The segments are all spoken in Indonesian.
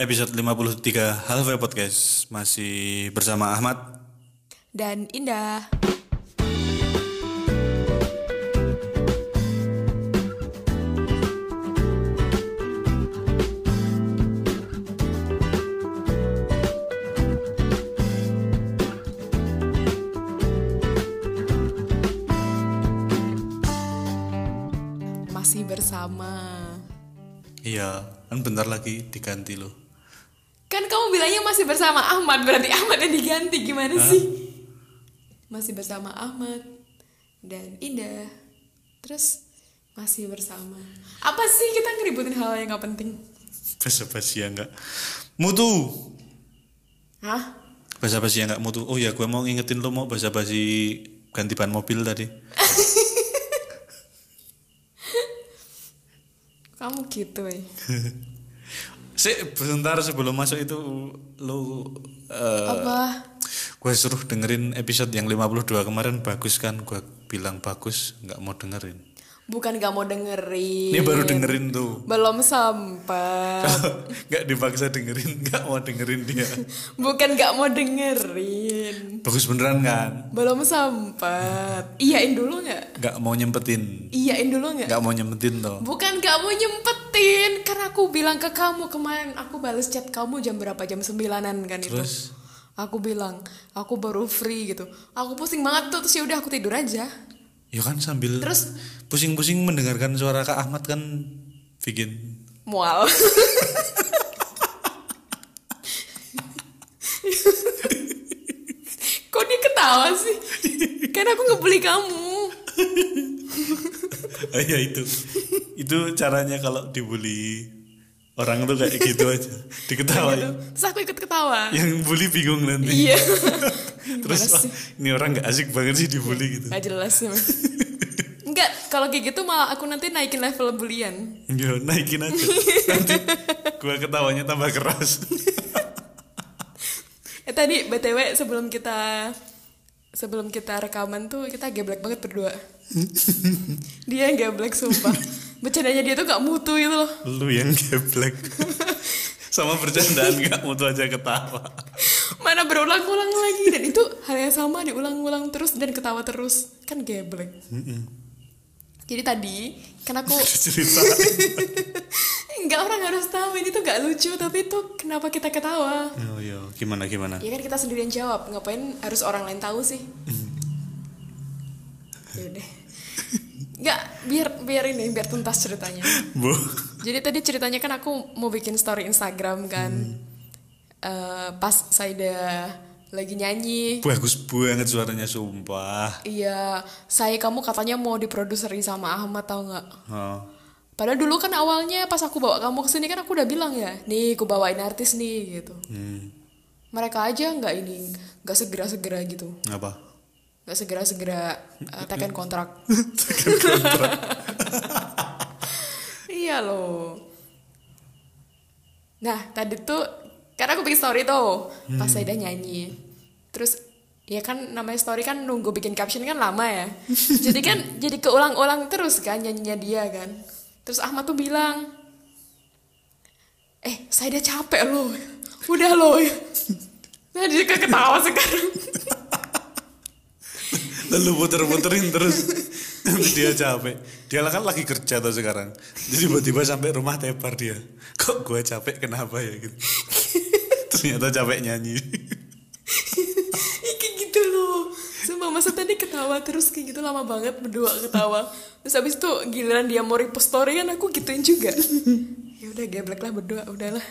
Episode 53 Halfway Podcast Masih bersama Ahmad dan Indah. Masih bersama. Iya, kan bentar lagi diganti loh bilangnya masih bersama Ahmad, berarti Ahmad yang diganti gimana sih? Masih bersama Ahmad dan Indah. Terus masih bersama. Apa sih kita ngeributin hal yang gak penting? Basa-basi ya enggak Mutu Hah? Basa-basi ya enggak mutu Oh ya gue mau ngingetin lo mau basa-basi ganti ban mobil tadi Kamu gitu ya. Sik, sebentar sebelum masuk itu lo eh Apa? gue suruh dengerin episode yang 52 kemarin bagus kan gue bilang bagus nggak mau dengerin Bukan gak mau dengerin. ini baru dengerin tuh Belum sempat. nggak dipaksa dengerin nggak mau dengerin dia Bukan gak mau dengerin. bagus beneran kan Belum sempat. Iyain dulu gak? nggak mau nyempetin Iyain dulu gak? nggak mau nyempetin toh Bukan gak mau nyempetin Karena aku bilang ke kamu kemarin Aku balas chat kamu jam berapa? Jam sembilanan kan itu Terus? Aku bilang Aku baru free gitu Aku pusing banget tuh Terus yaudah aku tidur aja ya kan sambil Terus? pusing-pusing mendengarkan suara kak Ahmad kan bikin Mual. Kok dia ketawa sih? Kan aku ngebully kamu. Ah, ya itu. Itu caranya kalau dibully orang tuh kayak gitu aja. Diketawain. Terus aku ikut ketawa. Yang bully bingung nanti. Iya terus wah, ini orang nggak asik banget sih dibully gitu Gak jelas sih. Enggak, kalau kayak gitu malah aku nanti naikin level bulian ya naikin aja nanti gua ketawanya tambah keras Eh tadi BTW sebelum kita sebelum kita rekaman tuh kita geblek banget berdua. dia yang geblek sumpah. Bercandanya dia tuh gak mutu gitu loh. lu yang geblek sama bercandaan nggak mutu aja ketawa Mana berulang-ulang lagi dan itu hal yang sama diulang-ulang terus dan ketawa terus. Kan geblek. Jadi tadi kan aku cerita enggak orang harus tahu ini tuh gak lucu tapi itu kenapa kita ketawa. oh iya gimana gimana Ya kan kita sendirian jawab, ngapain harus orang lain tahu sih? Yaudah. Nggak, biar biar ini, biar tuntas ceritanya. bu Jadi tadi ceritanya kan aku mau bikin story Instagram kan. Eh, pas Saida lagi nyanyi. bagus banget suaranya sumpah Iya, saya kamu katanya mau diproduseri sama Ahmad tau nggak? oh. Padahal dulu kan awalnya pas aku bawa kamu ke sini kan aku udah bilang ya, nih aku bawain artis nih gitu. hmm. Mereka aja nggak ini, nggak segera-segera gitu. apa nggak segera-segera uh, tekan kontrak. Iya loh. Nah tadi tuh karena aku bikin story tuh pas saya udah nyanyi. Terus ya kan namanya story kan nunggu bikin caption kan lama ya. jadi kan jadi keulang-ulang terus kan nyanyinya dia kan. Terus Ahmad tuh bilang, eh saya udah capek loh, udah loh. Nah dia ketawa sekarang. lalu puter-puterin terus. Nanti dia capek. Dia kan lagi kerja tuh sekarang. Jadi tiba-tiba sampai rumah tepar dia. Kok gue capek kenapa ya gitu. Ternyata capek nyanyi. Kayak gitu loh. Sumpah masa tadi ketawa terus kayak gitu lama banget berdua ketawa. Terus habis itu giliran dia mau repost story kan aku gituin juga. Ya udah geblek lah berdua udahlah.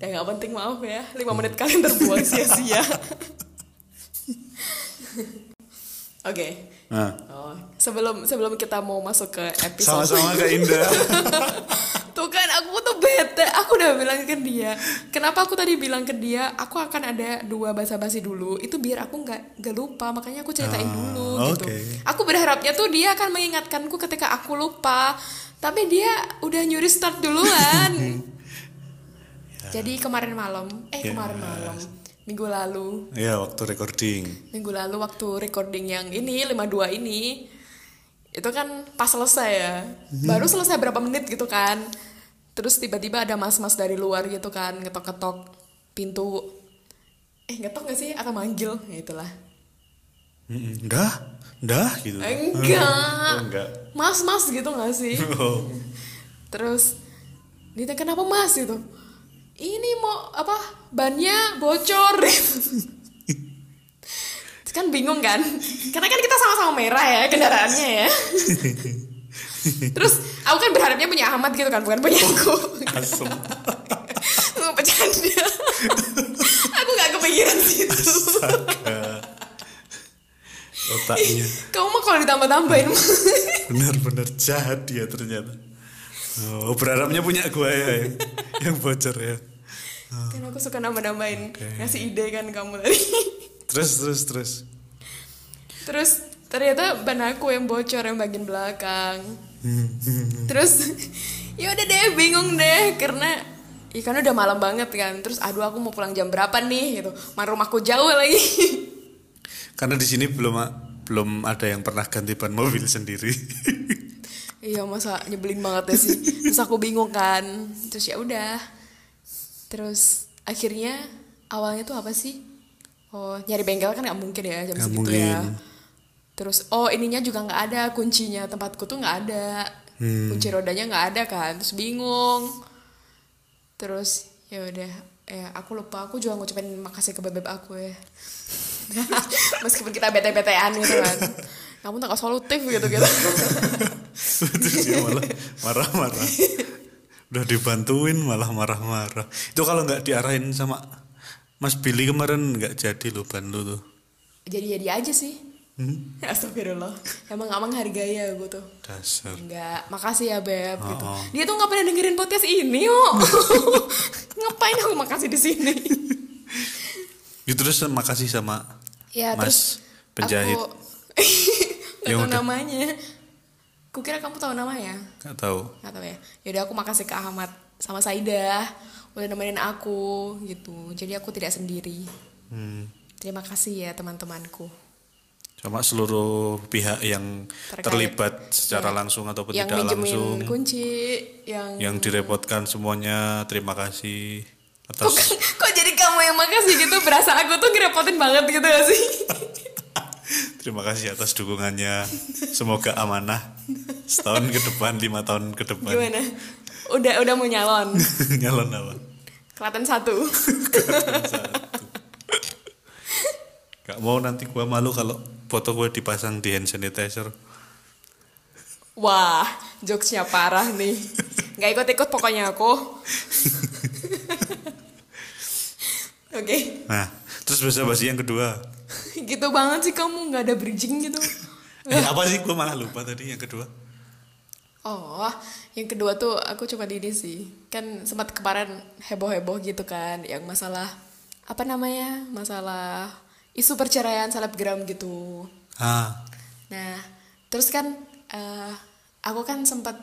Ya nggak penting maaf ya. 5 menit kalian terbuang sia-sia Oke. Nah. Oh, sebelum sebelum kita mau masuk ke episode sama-sama Indah. Tuh kan aku tuh bete. Aku udah bilang ke dia. Kenapa aku tadi bilang ke dia Aku akan ada dua basa-basi dulu. Itu biar aku nggak nggak lupa. Makanya aku ceritain Ah, dulu gitu. oke. Aku berharapnya tuh dia akan mengingatkanku ketika aku lupa. Tapi dia udah nyuri start duluan. Jadi kemarin malam. Eh Ya. kemarin malam Minggu lalu. Ya waktu recording. Minggu lalu waktu recording yang ini 52 ini itu kan pas selesai ya. Baru selesai berapa menit gitu kan. Terus tiba-tiba ada mas-mas dari luar gitu kan ngetok-ketok pintu. Eh ngetok gak sih? Atau manggil? Ya itulah. Mm, Dah, dah? Gitu. enggak. Oh, enggak. mas-mas gitu gak sih? Oh. terus ditanya kenapa mas? Gitu ini mau apa bannya bocor kan bingung kan karena kan kita sama-sama merah ya kendaraannya ya terus aku kan berharapnya punya Ahmad gitu kan bukan punya aku Asem. Nggak bercanda aku gak kepikiran situ. Otaknya kamu mah kalau ditambah-tambahin benar-benar jahat dia ternyata. Oh, berharapnya punya gue ya yang bocor ya. Kan aku suka nambah-nambahin Oke. ngasih ide kan kamu tadi Terus terus terus. Terus ternyata ban aku yang bocor yang bagian belakang. Terus ya udah deh bingung deh karena ya kan udah malam banget kan. Terus aduh aku mau pulang jam berapa nih gitu. Mana rumahku jauh lagi. Karena di sini belum belum ada yang pernah ganti ban mobil sendiri. iya masa nyebelin banget ya sih. Terus aku bingung kan. Terus ya udah. Terus akhirnya awalnya tuh apa sih? Oh nyari bengkel kan nggak mungkin ya jam segitu ya. Terus oh ininya juga nggak ada kuncinya tempatku tuh nggak ada. Kunci rodanya nggak ada kan terus bingung. Terus ya udah ya aku lupa aku juga ngucapin makasih ke bebek aku ya. Meskipun kita bete-betean gitu kan. Kamu tak solutif gitu gitu marah-marah. Udah dibantuin malah marah-marah. Itu kalau nggak diarahin sama Mas Billy kemarin nggak jadi loh ban lu tuh. jadi jadi aja sih Hmm? astagfirullah emang emang hargai ya gue tuh Dasar. Enggak, makasih ya Beb gitu. Oh. Dia tuh nggak pernah dengerin podcast ini, oh. Ngapain aku makasih di sini? Ya, terus makasih sama Ya Mas terus penjahit. Aku Gak Ya udah. namanya. Kukira kamu tahu namanya. Gak tahu. Gak tahu ya. Yaudah aku makasih ke Ahmad sama Saidah udah nemenin aku gitu. Jadi aku tidak sendiri. Hmm. Terima kasih ya teman-temanku. Sama seluruh pihak yang Terkait. terlibat secara Ya. langsung ataupun yang tidak langsung. kunci, yang Yang direpotkan semuanya terima kasih kok, atas kok jadi kamu yang makasih gitu berasa aku tuh ngerepotin banget gitu gak sih? terima kasih atas dukungannya. Semoga amanah setahun ke depan, lima tahun ke depan. Gimana? Udah udah mau nyalon. Nyalon apa? Kelihatan satu. Gak mau nanti gua malu kalau foto gue dipasang di hand sanitizer. Wah, jokesnya parah nih. Nggak ikut-ikut pokoknya aku. Oke, Nah, terus bahasa basi yang kedua. gitu banget sih kamu nggak ada bridging gitu. Eh, apa sih gue malah lupa tadi yang kedua. Oh, yang kedua tuh aku coba di ini sih. Kan sempat kemarin heboh-heboh gitu kan, yang masalah apa namanya? Masalah isu perceraian selebgram gitu. Ah, Nah, terus kan eh, aku kan sempat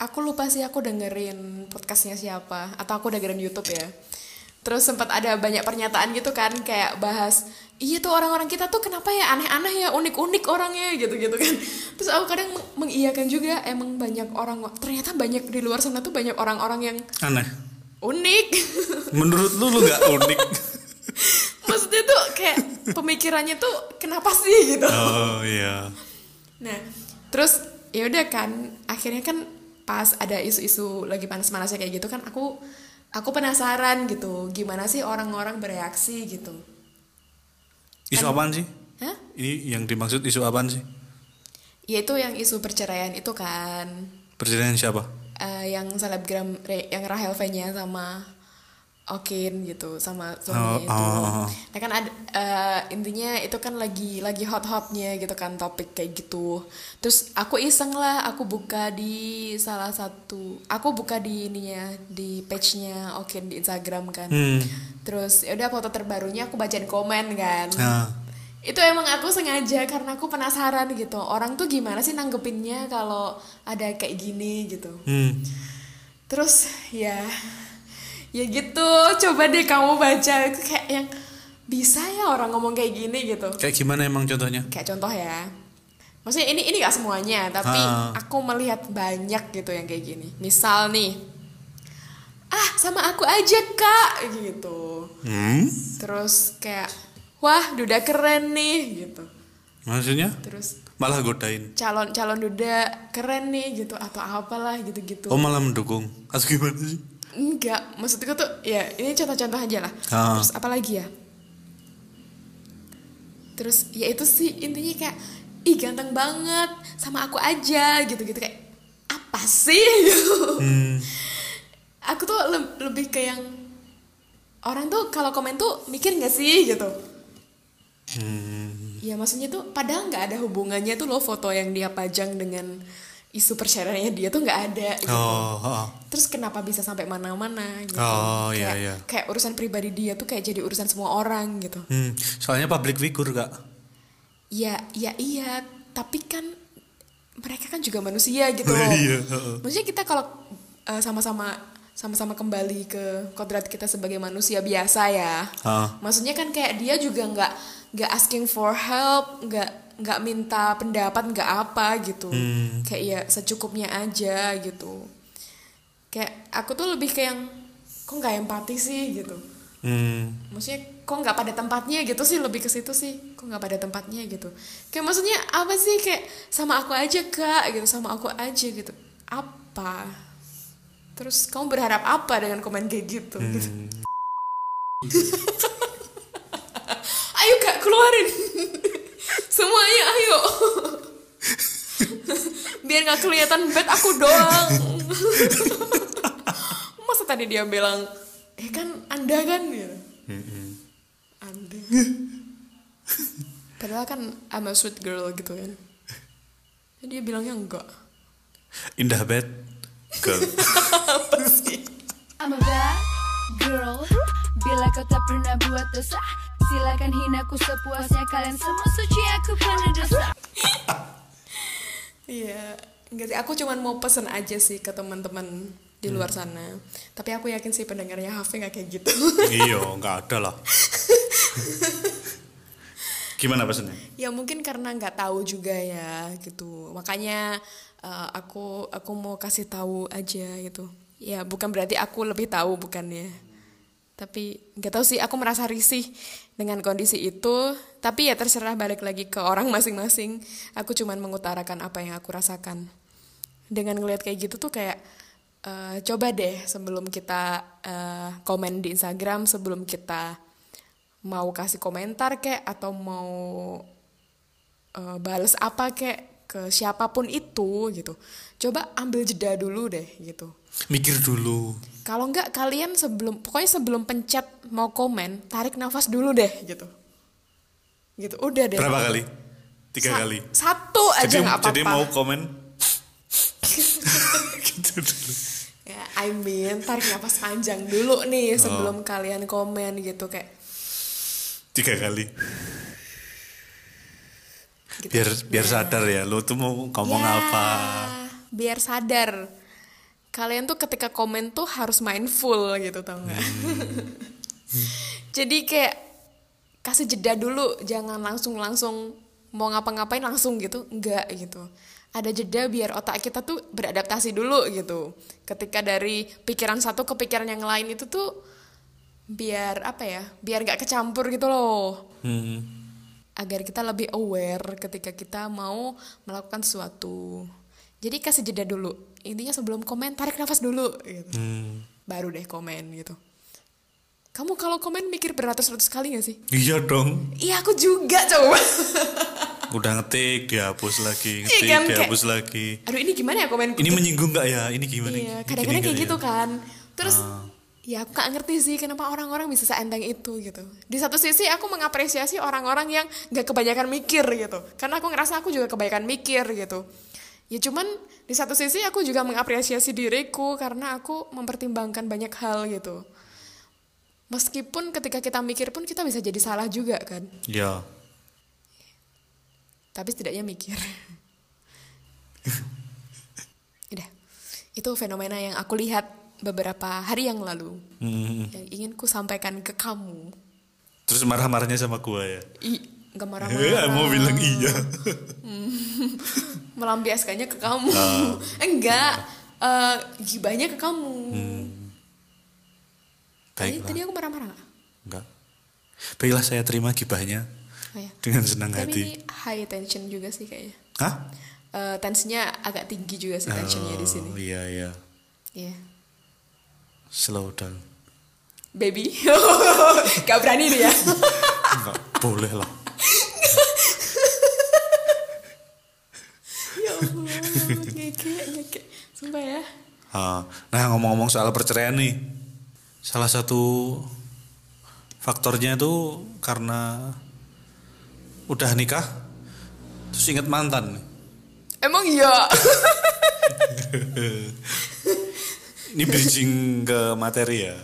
aku lupa sih aku dengerin podcastnya siapa atau aku dengerin YouTube ya. Terus sempat ada banyak pernyataan gitu kan kayak bahas iya tuh orang-orang kita tuh kenapa ya aneh-aneh ya unik-unik orangnya gitu-gitu kan. Terus aku kadang meng- mengiyakan juga emang banyak orang ternyata banyak di luar sana tuh banyak orang-orang yang aneh. unik. Menurut lu lu gak unik? Maksudnya tuh kayak pemikirannya tuh kenapa sih gitu. Oh iya. Nah, terus ya udah kan, akhirnya kan pas ada isu-isu lagi panas-panasnya kayak gitu kan aku aku penasaran gitu, gimana sih orang-orang bereaksi gitu. Isu apaan sih? Hah? Ini yang dimaksud isu apaan sih? Yaitu yang isu perceraian itu kan Presiden siapa? eh, yang selebgram yang Rahel V-nya sama Okin gitu sama suaminya Oh, itu. oh, oh, oh. Nah kan ada eh, intinya itu kan lagi lagi hot-hotnya gitu kan topik kayak gitu. Terus aku iseng lah, aku buka di salah satu, aku buka di ininya di page-nya Okin di Instagram kan. Hmm. Terus ya udah foto terbarunya aku bacain komen kan. Nah, Itu emang aku sengaja karena aku penasaran gitu. Orang tuh gimana sih nanggepinnya kalau ada kayak gini gitu. hmm. Terus ya ya gitu. Coba deh kamu baca itu kayak yang bisa ya orang ngomong kayak gini gitu. Kayak gimana emang contohnya? Kayak contoh ya. Maksudnya ini ini gak semuanya, tapi Ah. aku melihat banyak gitu yang kayak gini. Misal nih ah sama aku aja kak gitu Hmm? terus kayak wah duda keren nih gitu Maksudnya? terus Malah godain. calon calon duda keren nih gitu atau apalah gitu gitu Oh malah mendukung. Atau gimana sih? Enggak maksudku tuh ya ini contoh-contoh aja lah Ah. terus apa lagi ya terus ya itu sih intinya kayak ih ganteng banget sama aku aja gitu gitu kayak apa sih Hmm. aku tuh le- lebih ke yang orang tuh kalau komen tuh mikir nggak sih gitu Hmm. ya maksudnya tuh padahal nggak ada hubungannya tuh loh foto yang dia pajang dengan isu perceraiannya dia tuh nggak ada gitu. Oh, oh. terus kenapa bisa sampai mana-mana gitu Oh, iya, kayak, iya. kayak urusan pribadi dia tuh kayak jadi urusan semua orang gitu Hmm. Soalnya public figure kak. ya ya iya tapi kan mereka kan juga manusia gitu loh Iya, heeh. maksudnya kita kalau eh, sama-sama sama-sama kembali ke kodrat kita sebagai manusia biasa ya Ah. maksudnya kan kayak dia juga nggak nggak asking for help nggak nggak minta pendapat nggak apa gitu. Hmm. kayak ya secukupnya aja gitu. Kayak aku tuh lebih kayak yang kok nggak empati sih gitu. Hmm. maksudnya kok nggak pada tempatnya gitu sih lebih ke situ sih. Kok nggak pada tempatnya gitu. Kayak maksudnya apa sih kayak sama aku aja kak gitu sama aku aja gitu. Apa? Terus kamu berharap apa dengan komen kayak gitu, gitu. ayo kak keluarin semuanya ayo. Biar nggak kelihatan bad aku doang. Masa tadi dia bilang eh kan anda kan? Gitu. Anda. Padahal kan I'm a sweet girl gitu kan. Jadi dia bilangnya enggak. Indah bed. Girl. apa sih? I'm a bad girl. Bila kau tak pernah buat dosa Silakan hinaku sepuasnya Kalian semua suci aku penuh dosa Iya, enggak sih. Aku cuman mau pesen aja sih ke teman-teman di luar sana. Tapi aku yakin sih pendengarnya Hafi nggak kayak gitu. iya, nggak ada lah. Gimana pesannya? ya mungkin karena nggak tahu juga ya gitu. Makanya eh, aku aku mau kasih tahu aja gitu. Ya bukan berarti aku lebih tahu bukan ya. Tapi nggak tahu sih. Aku merasa risih dengan kondisi itu. Tapi ya terserah balik lagi ke orang masing-masing. Aku cuman mengutarakan apa yang aku rasakan. dengan ngeliat kayak gitu tuh kayak eh, coba deh sebelum kita eh, komen di Instagram sebelum kita mau kasih komentar kek atau mau eh, bales apa kek ke siapa pun itu gitu coba ambil jeda dulu deh gitu Mikir dulu. kalau nggak kalian sebelum pokoknya sebelum pencet mau komen tarik nafas dulu deh gitu gitu udah deh Berapa kali? Tiga Sa- kali. satu aja Jadi, nggak apa-apa jadi mau komen. gitu dulu. Ya, I mean, tarik nafas panjang dulu Oh. nih sebelum kalian komen gitu kayak Tiga kali. gitu. Biar biar sadar ya, lo tuh mau ngomong Ya, apa. Biar sadar. Kalian tuh ketika komen tuh harus mindful gitu tau nggak? Hmm. Jadi kayak kasih jeda dulu, jangan langsung langsung mau ngapa-ngapain langsung gitu, enggak gitu. Ada jeda biar otak kita tuh beradaptasi dulu gitu. Ketika dari pikiran satu ke pikiran yang lain itu tuh biar apa ya? Biar nggak kecampur gitu loh Hmm. agar kita lebih aware ketika kita mau melakukan sesuatu. Jadi kasih jeda dulu. Intinya sebelum komen tarik nafas dulu gitu. Hmm. Baru deh komen gitu. Kamu kalau komen mikir beratus-ratus kali gak sih? Iya dong. Iya aku juga coba. Udah ngetik, dihapus lagi, Iya ngetik, kan, kayak- dihapus lagi. Aduh ini gimana ya komenku? Ini menyinggung nggak ya? Ini gimana? Iya, kadang-kadang kayak gitu ya? kan. Terus Ah. ya aku gak ngerti sih kenapa orang-orang bisa seenteng itu gitu. Di satu sisi aku mengapresiasi orang-orang yang gak kebanyakan mikir gitu. Karena aku ngerasa aku juga kebanyakan mikir gitu. Ya cuman di satu sisi aku juga mengapresiasi diriku karena aku mempertimbangkan banyak hal gitu. Meskipun ketika kita mikir pun kita bisa jadi salah juga kan. Iya. Tapi setidaknya mikir. Udah. Itu fenomena yang aku lihat beberapa hari yang lalu. Hmm. Yang ingin ku sampaikan ke kamu. Terus marah-marahnya sama gua ya? Ih, gak Eh, marah-marah. mau bilang iya. Melampiaskannya ke kamu. Ah. Enggak. eh gibahnya ke kamu. Hmm. Tadi, Baiklah. tadi aku marah-marah nggak? Enggak. Baiklah saya terima gibahnya Oh, ya. dengan senang Tapi hati. ini high tension juga sih kayaknya. Hah? Eh, tensinya agak tinggi juga sih tensionnya di sini. Oh, iya iya. Iya. Slow down. Baby. Gak berani dia. Enggak boleh lah. ya Allah, ngeke, ngeke. Sumpah ya. Ah, Nah ngomong-ngomong soal perceraian nih, salah satu faktornya itu karena udah nikah, terus inget mantan. Emang iya. Ini bridging ke materi ya.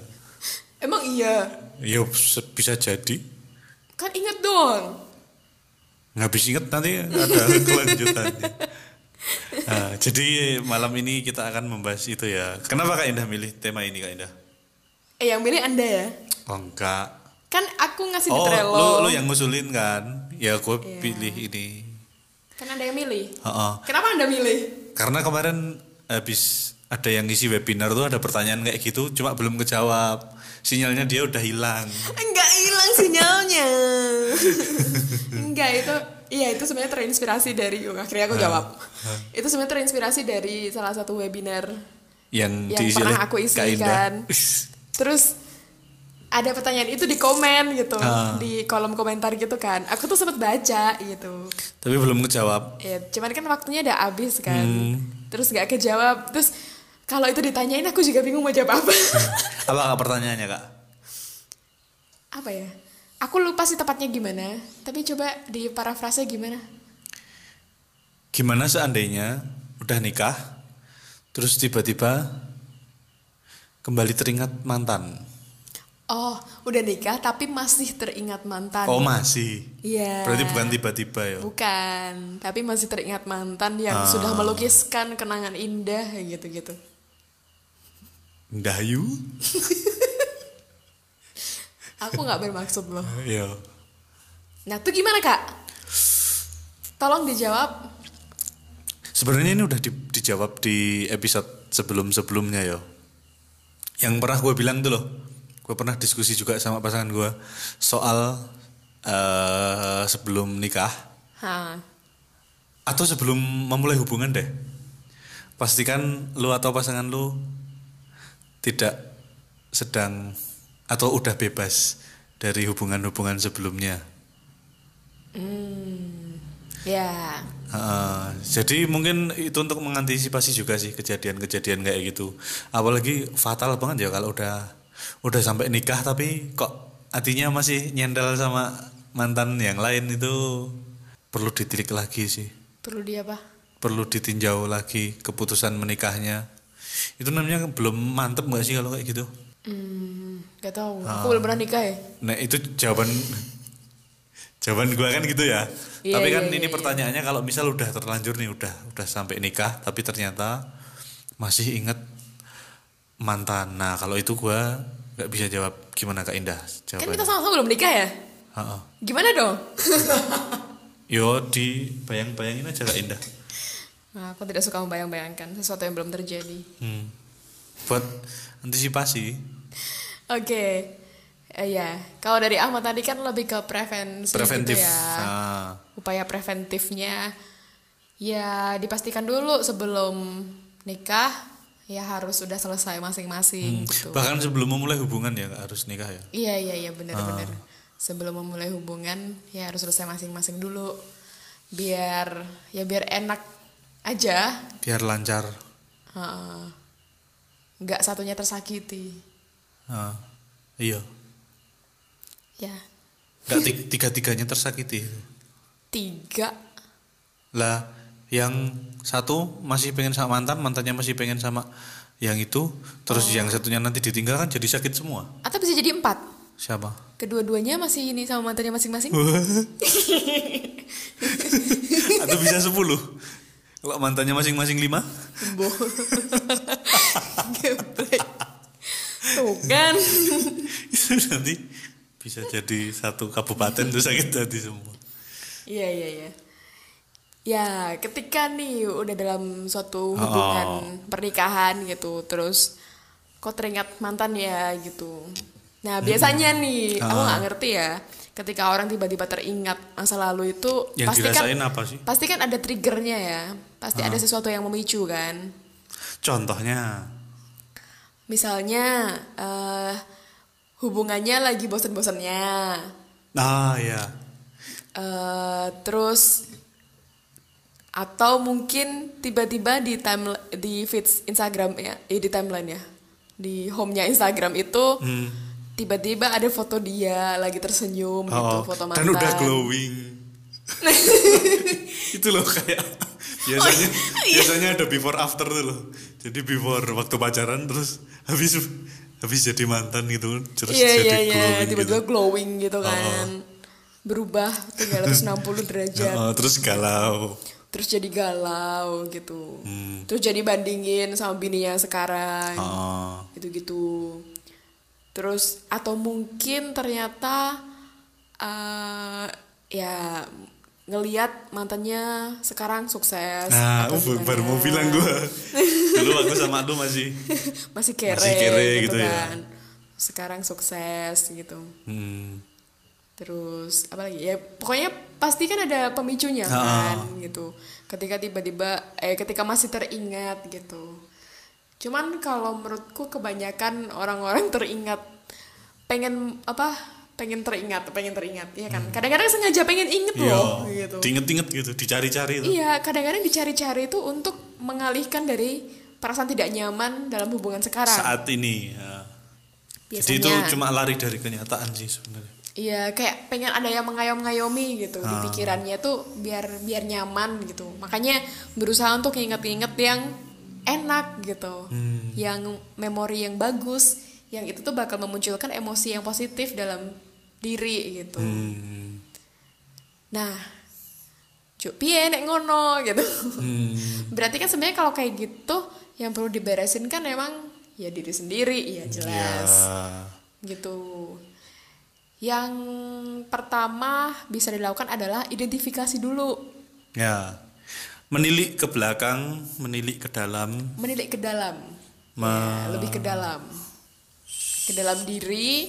Emang iya. Ya bisa jadi. Kan inget dong. Nggak bisa inget nanti ada kelanjutannya. Nah, jadi malam ini kita akan membahas itu ya. Kenapa Kak Indah milih tema ini Kak Indah? Eh yang milih anda ya. Oh enggak. Kan aku ngasih di Oh Trello. lu, lu yang ngusulin kan? Ya gue Iya. pilih ini. Kan anda yang milih. Heeh. Kenapa anda milih? Karena kemarin habis ada yang ngisi webinar tuh ada pertanyaan kayak gitu cuma belum kejawab. Sinyalnya dia udah hilang. Enggak hilang sinyalnya. Enggak itu iya itu sebenarnya terinspirasi dari oh, akhirnya aku jawab. Itu sebenarnya terinspirasi dari salah satu webinar Yang, yang pernah aku isi kan. Terus ada pertanyaan itu di komen gitu, Ah. di kolom komentar gitu kan. Aku tuh sempet baca gitu. Tapi belum kejawab. Ya, cuman kan waktunya udah habis kan. Hmm. Terus gak kejawab. Terus kalau itu ditanyain aku juga bingung mau jawab apa. Apa pertanyaannya Kak? Apa ya? Aku lupa sih tepatnya gimana. Tapi coba di parafrase gimana? Gimana seandainya udah nikah terus tiba-tiba kembali teringat mantan? Oh, udah nikah tapi masih teringat mantan. Oh masih. Iya. Berarti bukan tiba-tiba ya. Bukan, tapi masih teringat mantan yang Ah. sudah melukiskan kenangan indah gitu-gitu. Dayu? Aku nggak bermaksud loh. Iya. Nah, tuh gimana kak? Tolong dijawab. Sebenarnya ini udah di- dijawab di episode sebelum-sebelumnya ya. Yang pernah gue bilang tuh loh, gue pernah diskusi juga sama pasangan gue soal eh sebelum nikah Hah. atau sebelum memulai hubungan deh. Pastikan lu atau pasangan lu tidak sedang atau udah bebas dari hubungan-hubungan sebelumnya. Ya. Heeh, jadi mungkin itu untuk mengantisipasi juga sih kejadian-kejadian kayak gitu. Apalagi fatal banget ya kalau udah udah sampai nikah tapi kok hatinya masih nyendal sama mantan yang lain itu perlu ditilik lagi sih. Perlu dia apa? Perlu ditinjau lagi keputusan menikahnya. Itu namanya belum mantep gak sih kalau kayak gitu? Hmm, gak tahu. Ah. Aku belum pernah nikah ya. Nah itu jawaban jawaban gua kan gitu ya. Iya, tapi kan iya, ini iya, pertanyaannya kalau misal udah terlanjur nih udah udah sampai nikah tapi ternyata masih inget mantan. Nah kalau itu gua nggak bisa jawab gimana Kak Indah Kan jawabannya. kita sama-sama belum nikah ya. Heeh. Gimana dong? Yo di bayang-bayangin aja Kak Indah. Nah, aku tidak suka membayang-bayangkan sesuatu yang belum terjadi. Hmm. Buat antisipasi. Oke. Eh, ya, kalau dari Ahmad tadi kan lebih ke prevensi Preventif. gitu ya. Ah. Upaya preventifnya ya dipastikan dulu sebelum nikah ya harus sudah selesai masing-masing gitu. Bahkan sebelum memulai hubungan ya harus nikah ya. Iya iya iya benar-benar. Sebelum memulai hubungan ya harus selesai masing-masing dulu. Biar ya biar enak aja. Biar lancar. Heeh. Nggak satunya tersakiti. Ah. Iya. Ya ti- tiga-tiganya tersakiti. tiga. Lah, yang satu masih pengen sama mantan, mantannya masih pengen sama yang itu, terus yang satunya nanti ditinggal kan jadi sakit semua. Atau bisa jadi empat. Siapa? Kedua-duanya masih ini sama mantannya masing-masing. Atau bisa sepuluh? Kalau mantannya masing-masing lima? Geblek. Tuh kan. itu nanti bisa jadi satu kabupaten tuh sakit hati semua. Iya iya iya. Ya, ketika nih udah dalam suatu hubungan pernikahan gitu, terus kok teringat mantan ya gitu. Nah biasanya nih, aku Ah. nggak ngerti ya. Ketika orang tiba-tiba teringat masa lalu itu, Yang pasti kan apa sih? pasti kan ada triggernya ya. Pasti Ah. ada sesuatu yang memicu kan. Contohnya. Misalnya eh, hubungannya lagi bosen-bosennya. Ah ya. Eh, terus atau mungkin tiba-tiba di time di feeds Instagram ya, eh, di timeline ya, di home-nya Instagram itu Hmm. tiba-tiba ada foto dia lagi tersenyum gitu, Oh, foto dan mantan. udah glowing. itu loh kayak biasanya Oh, iya. biasanya ada before after tuh loh. Jadi before waktu pacaran terus habis habis jadi mantan gitu terus Iya jadi iya iya, glowing tiba-tiba gitu. glowing gitu kan. Berubah 360 derajat. Oh, terus galau. Terus jadi galau gitu. Hmm. Terus jadi bandingin sama bininya sekarang. Oh. gitu-gitu terus atau mungkin ternyata eh ya ngelihat mantannya sekarang sukses Nah, atau uh, baru mau bilang gue. Dulu aku sama lu masih. masih kere, Masih kere gitu, gitu ya. kan sekarang sukses gitu Hmm. terus apa lagi ya pokoknya pasti kan ada pemicunya Ah. kan gitu ketika tiba-tiba eh ketika masih teringat gitu cuman kalau menurutku kebanyakan orang-orang teringat pengen apa pengen teringat pengen teringat ya kan kadang-kadang sengaja pengen inget Hmm. Iya. loh gitu Diinget-inget gitu, dicari-cari itu. iya kadang-kadang dicari-cari itu untuk mengalihkan dari perasaan tidak nyaman dalam hubungan sekarang Saat ini. ya. Jadi itu cuma lari dari kenyataan sih sebenarnya. Iya, kayak pengen ada yang mengayom-ngayomi gitu di Ah. pikirannya tuh biar biar nyaman gitu. Makanya berusaha untuk inget-inget yang enak gitu. Hmm. Yang memori yang bagus, yang itu tuh bakal memunculkan emosi yang positif dalam diri gitu. Hmm. Nah, cuk piye nek ngono gitu. Hmm. Berarti kan sebenarnya kalau kayak gitu yang perlu diberesin kan emang ya diri sendiri, ya jelas Ya. gitu. Yang pertama bisa dilakukan adalah identifikasi dulu, Ya. Menilik ke belakang, menilik ke dalam. menilik ke dalam, Ma- Ya, lebih ke dalam, ke dalam diri.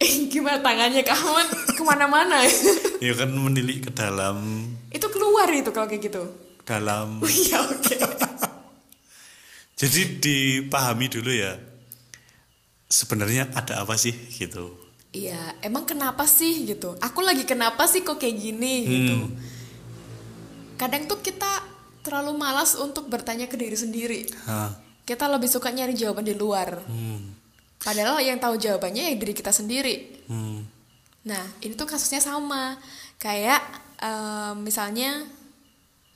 Eh, gimana tangannya kamu ke mana-mana? Ya kan menilik ke dalam, itu keluar itu kalau kayak gitu. dalam. Oh iya oke. Jadi dipahami dulu ya. Sebenarnya ada apa sih gitu. Iya, emang kenapa sih gitu? Aku lagi kenapa sih kok kayak gini gitu? Hmm. Kadang tuh kita terlalu malas untuk bertanya ke diri sendiri. Hah. Kita lebih suka nyari jawaban di luar. Hmm. Padahal yang tahu jawabannya ya diri kita sendiri. Hmm. Nah, ini tuh kasusnya sama. Kayak eh, misalnya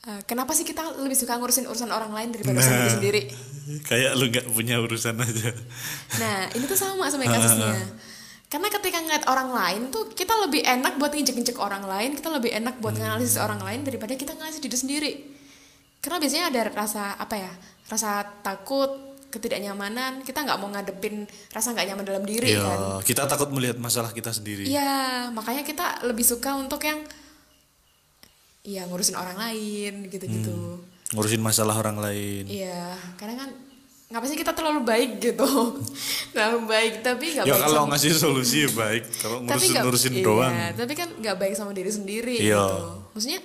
eh, kenapa sih kita lebih suka ngurusin urusan orang lain daripada urusan diri sendiri? Kayak lu nggak punya urusan aja. Nah, ini tuh sama sebenarnya kasusnya. Karena ketika ngeliat orang lain tuh kita lebih enak buat injek-injek orang lain, kita lebih enak buat nganalisis orang lain daripada kita nganalisis diri sendiri. Karena biasanya ada rasa apa ya? Rasa takut, ketidaknyamanan, kita nggak mau ngadepin rasa nggak nyaman dalam diri Iya, kan. kita takut melihat masalah kita sendiri. Iya, makanya kita lebih suka untuk yang Iya ngurusin orang lain gitu-gitu. Ngurusin masalah orang lain. Iya, kadang kan ngapa sih kita terlalu baik gitu, terlalu baik tapi nggak Ya baik kalau sama ngasih solusi ya baik, kalau tapi ngurusin nggak- ngurusin iya, doang. tapi kan nggak baik sama diri sendiri Iya. gitu maksudnya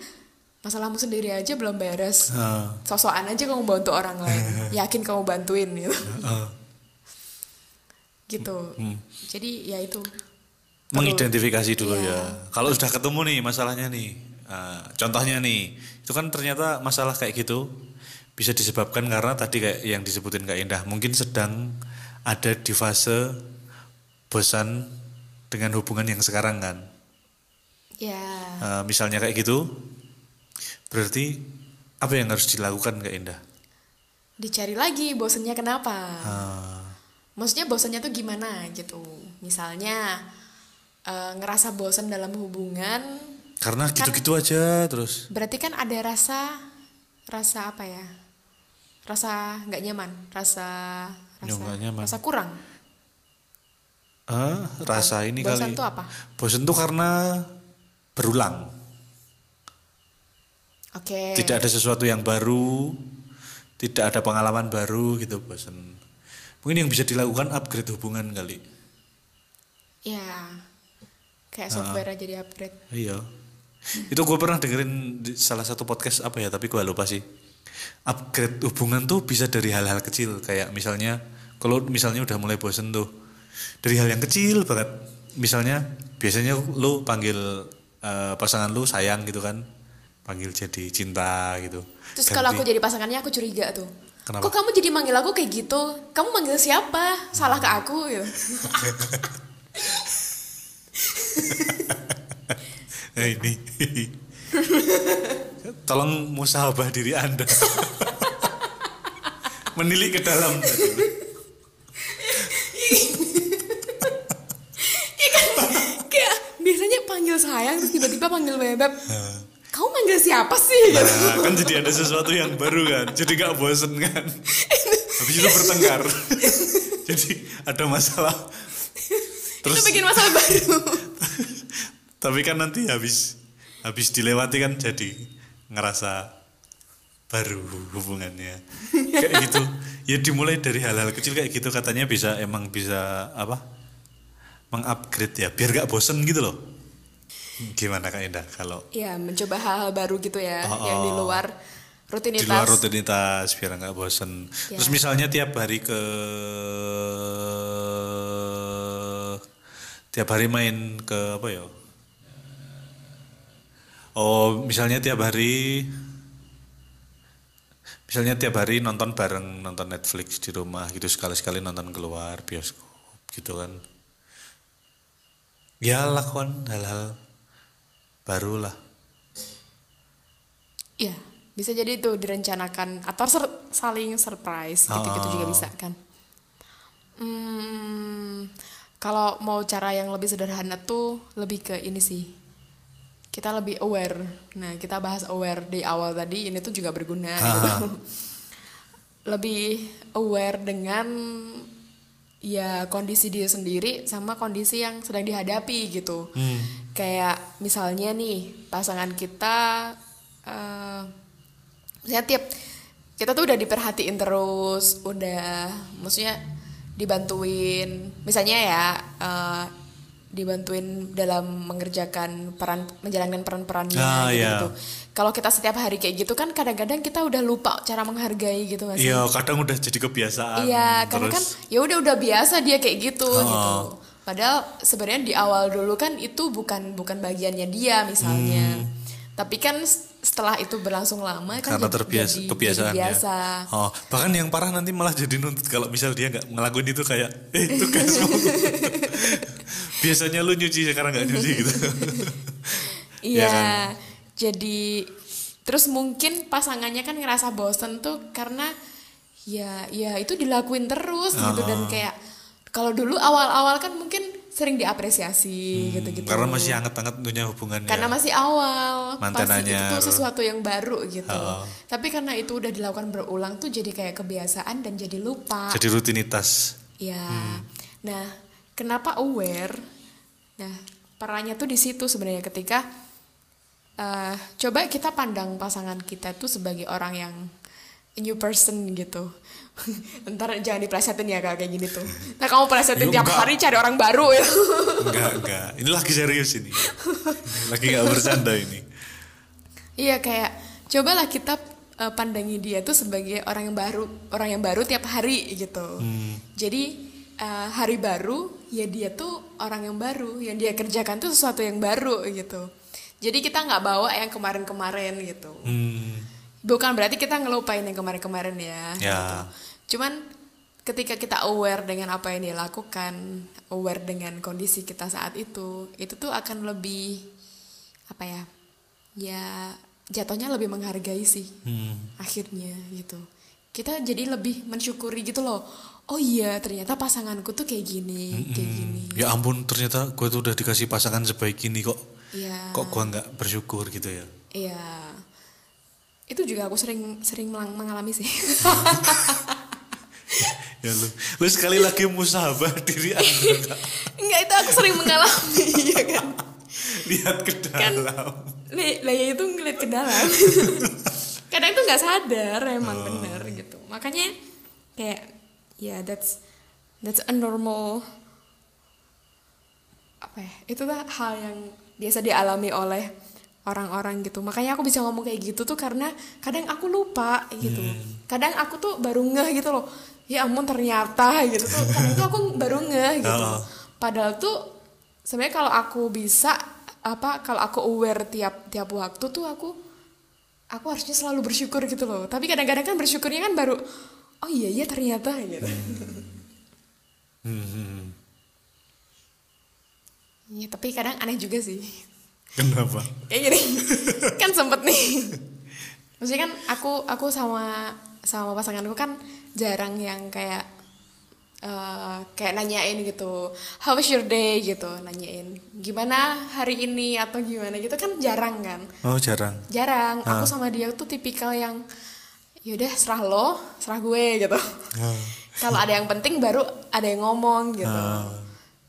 masalahmu sendiri aja belum beres Ah, sosokan aja kamu bantu orang lain yakin kamu bantuin gitu ah. gitu Hmm. jadi ya itu Mengidentifikasi dulu Iya. ya. Kalau sudah ketemu nih masalahnya nih, ah, contohnya nih, itu kan ternyata masalah kayak gitu bisa disebabkan karena tadi kayak yang disebutin Kak Indah, mungkin sedang ada di fase bosan dengan hubungan yang sekarang kan. ya Ah, misalnya kayak gitu, berarti apa yang harus dilakukan Kak Indah? dicari lagi bosennya kenapa Ah, maksudnya bosannya tuh gimana gitu misalnya eh, ngerasa bosan dalam hubungan karena gitu-gitu aja terus. berarti kan ada rasa rasa apa ya rasa nggak nyaman rasa rasa nyaman. rasa kurang Ah, rasa ini bosan kali. tuh apa Bosan tuh karena berulang. Oke Tidak ada sesuatu yang baru, tidak ada pengalaman baru gitu bosan. Mungkin yang bisa dilakukan upgrade hubungan kali. ya kayak software aja di upgrade Iya. Itu gue pernah dengerin di salah satu podcast apa ya, tapi gue lupa sih. Upgrade hubungan tuh bisa dari hal-hal kecil, kayak misalnya kalau misalnya udah mulai bosen tuh dari hal yang kecil banget. Misalnya biasanya lu panggil eh, pasangan lu sayang gitu kan, panggil jadi cinta gitu. terus kalau aku Ganti- jadi pasangannya aku curiga tuh Kenapa? kok kamu jadi manggil aku kayak gitu kamu manggil siapa salah ke aku ya Nah, ini. Tolong musabah diri Anda. Menilik ke dalam. kayak biasanya panggil sayang terus tiba-tiba panggil bebek kamu manggil siapa sih Nah, kan jadi ada sesuatu yang baru kan. Jadi gak bosen kan. Habis itu bertengkar. jadi ada masalah. itu Terus bikin masalah baru tapi kan nanti habis habis dilewati kan jadi ngerasa baru hubungannya kayak gitu ya dimulai dari hal-hal kecil kayak gitu katanya bisa emang bisa apa mengupgrade ya biar gak bosen gitu loh gimana kak Indah kalau ya mencoba hal-hal baru gitu ya Oh, yang di oh. luar rutinitas di luar rutinitas biar nggak bosen Ya. terus misalnya tiap hari ke tiap hari main ke apa ya oh misalnya tiap hari misalnya tiap hari nonton bareng nonton Netflix di rumah gitu sekali-sekali nonton keluar bioskop gitu kan ya lakukan hal-hal baru lah Iya, bisa jadi itu direncanakan atau ser- saling surprise gitu-gitu juga Oh. bisa kan. Hmm, kalau mau cara yang lebih sederhana tuh lebih ke ini sih. Kita lebih aware. Nah, kita bahas aware di awal tadi ini tuh juga berguna gitu. Lebih aware dengan ya kondisi dia sendiri sama kondisi yang sedang dihadapi gitu. Kayak misalnya nih pasangan kita eh misalnya tiap kita tuh udah diperhatiin terus, udah maksudnya dibantuin, misalnya ya eh, dibantuin dalam mengerjakan peran menjalankan peran-perannya Ah, gitu. iya. Kalau kita setiap hari kayak gitu kan kadang-kadang kita udah lupa cara menghargai gitu nggak sih? Iya, kadang udah jadi kebiasaan. Iya, karena kan ya udah udah biasa dia kayak gitu Oh. gitu. Padahal sebenarnya di awal dulu kan itu bukan bukan bagiannya dia misalnya. Tapi kan setelah itu berlangsung lama kan karena jadi- terbiasa jadi- kebiasaan jadi ya. biasa. Oh, bahkan yang parah nanti malah jadi nuntut kalau misal dia nggak ngelakuin itu kayak eh tugasmu. Biasanya lu nyuci sekarang nggak nyuci gitu. Iya. Ya kan? Jadi terus mungkin pasangannya kan ngerasa bosen tuh karena ya ya itu dilakuin terus gitu dan Ah. kayak kalau dulu awal-awal kan mungkin sering diapresiasi gitu-gitu. Karena masih hangat-hangat punya hubungannya. karena masih awal pasti itu tuh sesuatu yang baru gitu Oh. tapi karena itu udah dilakukan berulang tuh jadi kayak kebiasaan dan jadi lupa jadi rutinitas. ya nah kenapa aware nah perannya tuh di situ sebenarnya ketika eh, coba kita pandang pasangan kita tuh sebagai orang yang new person gitu ntar jangan diplesetin ya Kak, kayak gini tuh nah kamu plesetin tiap enggak. hari cari orang baru ya Enggak, enggak. Ini lagi serius ini. lagi nggak bercanda ini. Iya kayak cobalah kita uh, pandangi dia tuh sebagai orang yang baru, orang yang baru tiap hari gitu. Jadi uh, hari baru ya dia tuh orang yang baru, yang dia kerjakan tuh sesuatu yang baru gitu. Jadi kita nggak bawa yang kemarin-kemarin gitu. Hmm, Bukan berarti kita ngelupain yang kemarin-kemarin ya. Ya. gitu. Cuman ketika kita aware dengan apa yang dia lakukan, aware dengan kondisi kita saat itu, itu tuh akan lebih apa ya? Ya jatuhnya lebih menghargai sih. hmm. Akhirnya gitu. Kita jadi lebih mensyukuri gitu loh. Oh iya, ternyata pasanganku tuh kayak gini, kayak gini. Ya ampun, ternyata gue tuh udah dikasih pasangan sebaik ini kok. Iya. Kok gue nggak bersyukur gitu ya. Iya. Itu juga aku sering sering mengalami sih. Ya lu, lu sekali lagi musabah diri anda. Enggak, itu aku sering mengalami ya kan. Lihat ke dalam. Li- Lah ya itu ngeliat ke dalam. Kadang tuh nggak sadar emang bener gitu. Makanya kayak ya that's that's a normal apa ya itu tuh hal yang biasa dialami oleh orang-orang gitu. Makanya aku bisa ngomong kayak gitu tuh karena kadang aku lupa gitu. Kadang aku tuh baru ngeh gitu loh. Ya ampun ternyata gitu tuh. Kadang tuh aku baru ngeh gitu. Oh. padahal tuh sebenarnya kalau aku bisa apa kalau aku aware tiap tiap waktu tuh aku aku harusnya selalu bersyukur gitu loh. Tapi kadang-kadang kan bersyukurnya kan baru oh iya iya ternyata gitu. Hmm. Iya, tapi kadang aneh juga sih. Kenapa? Kayak gini. kan sempet nih. Maksudnya kan aku aku sama sama pasanganku kan jarang yang kayak eh, kayak nanyain gitu, how was your day gitu, nanyain gimana hari ini atau gimana gitu kan jarang kan, Oh jarang. jarang. Aku Ah. sama dia tuh tipikal yang yaudah serah lo, serah gue gitu. Ah. Kalau ada yang penting baru ada yang ngomong gitu. Ah.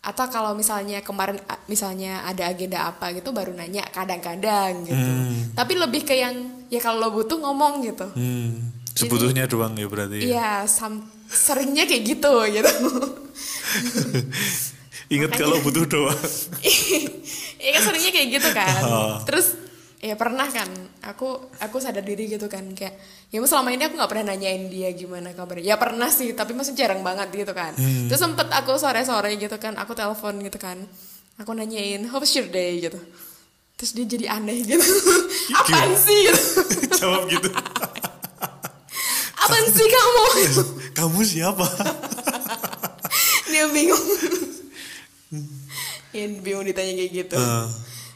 Atau kalau misalnya kemarin misalnya ada agenda apa gitu baru nanya kadang-kadang gitu. Tapi lebih ke yang ya kalau lo butuh ngomong gitu. Hmm. Sebutuhnya doang ya berarti. Iya, sam- seringnya kayak gitu gitu. Ingat kalau butuh doang. Iya kan seringnya kayak gitu kan. Oh. Terus ya pernah kan. Aku aku sadar diri gitu kan kayak ya selama ini aku nggak pernah nanyain dia gimana kabarnya. Ya pernah sih tapi masih jarang banget gitu kan. Terus sempet aku sore sore gitu kan aku telepon gitu kan. Aku nanyain how was your day? gitu. Terus dia jadi aneh gitu. Apaan Gimana? sih? gitu. Jawab gitu. apaan sih kamu? Kamu siapa? dia bingung. Ya bingung ditanya kayak gitu. Ah.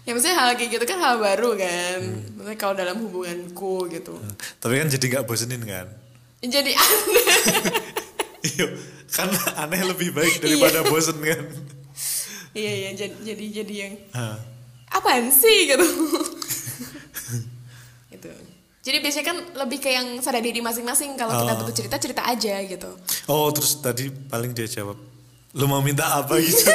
Ya maksudnya hal kayak gitu kan hal baru kan maksudnya kalau dalam hubunganku gitu Tapi kan jadi nggak bosenin kan? jadi aneh Iya, kan aneh lebih baik daripada bosen kan. iya iya jadi jadi jadi yang Ah. apaan sih gitu gitu jadi biasanya kan lebih ke yang sadar diri masing-masing kalau kita Oh. butuh cerita cerita aja gitu Oh terus tadi paling dia jawab, lu mau minta apa gitu?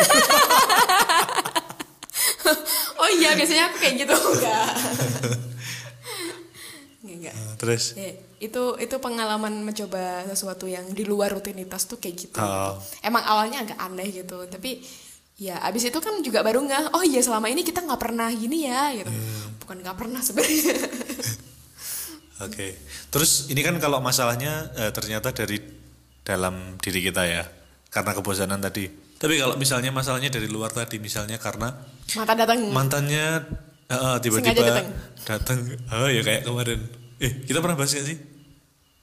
oh iya biasanya aku kayak gitu enggak enggak, enggak. Ah, terus, Ya, itu itu pengalaman mencoba sesuatu yang di luar rutinitas tuh kayak gitu. Oh. Emang awalnya agak aneh gitu, tapi ya abis itu kan juga baru nggak, oh iya selama ini kita nggak pernah gini ya, gitu. Bukan nggak pernah sebenarnya. oke. Terus ini kan kalau masalahnya eh, ternyata dari dalam diri kita ya, karena kebosanan tadi. Tapi kalau misalnya masalahnya dari luar tadi, misalnya karena Mata datang. mantannya eh, tiba-tiba datang. oh ya kayak kemarin. Eh kita pernah bahas gak sih?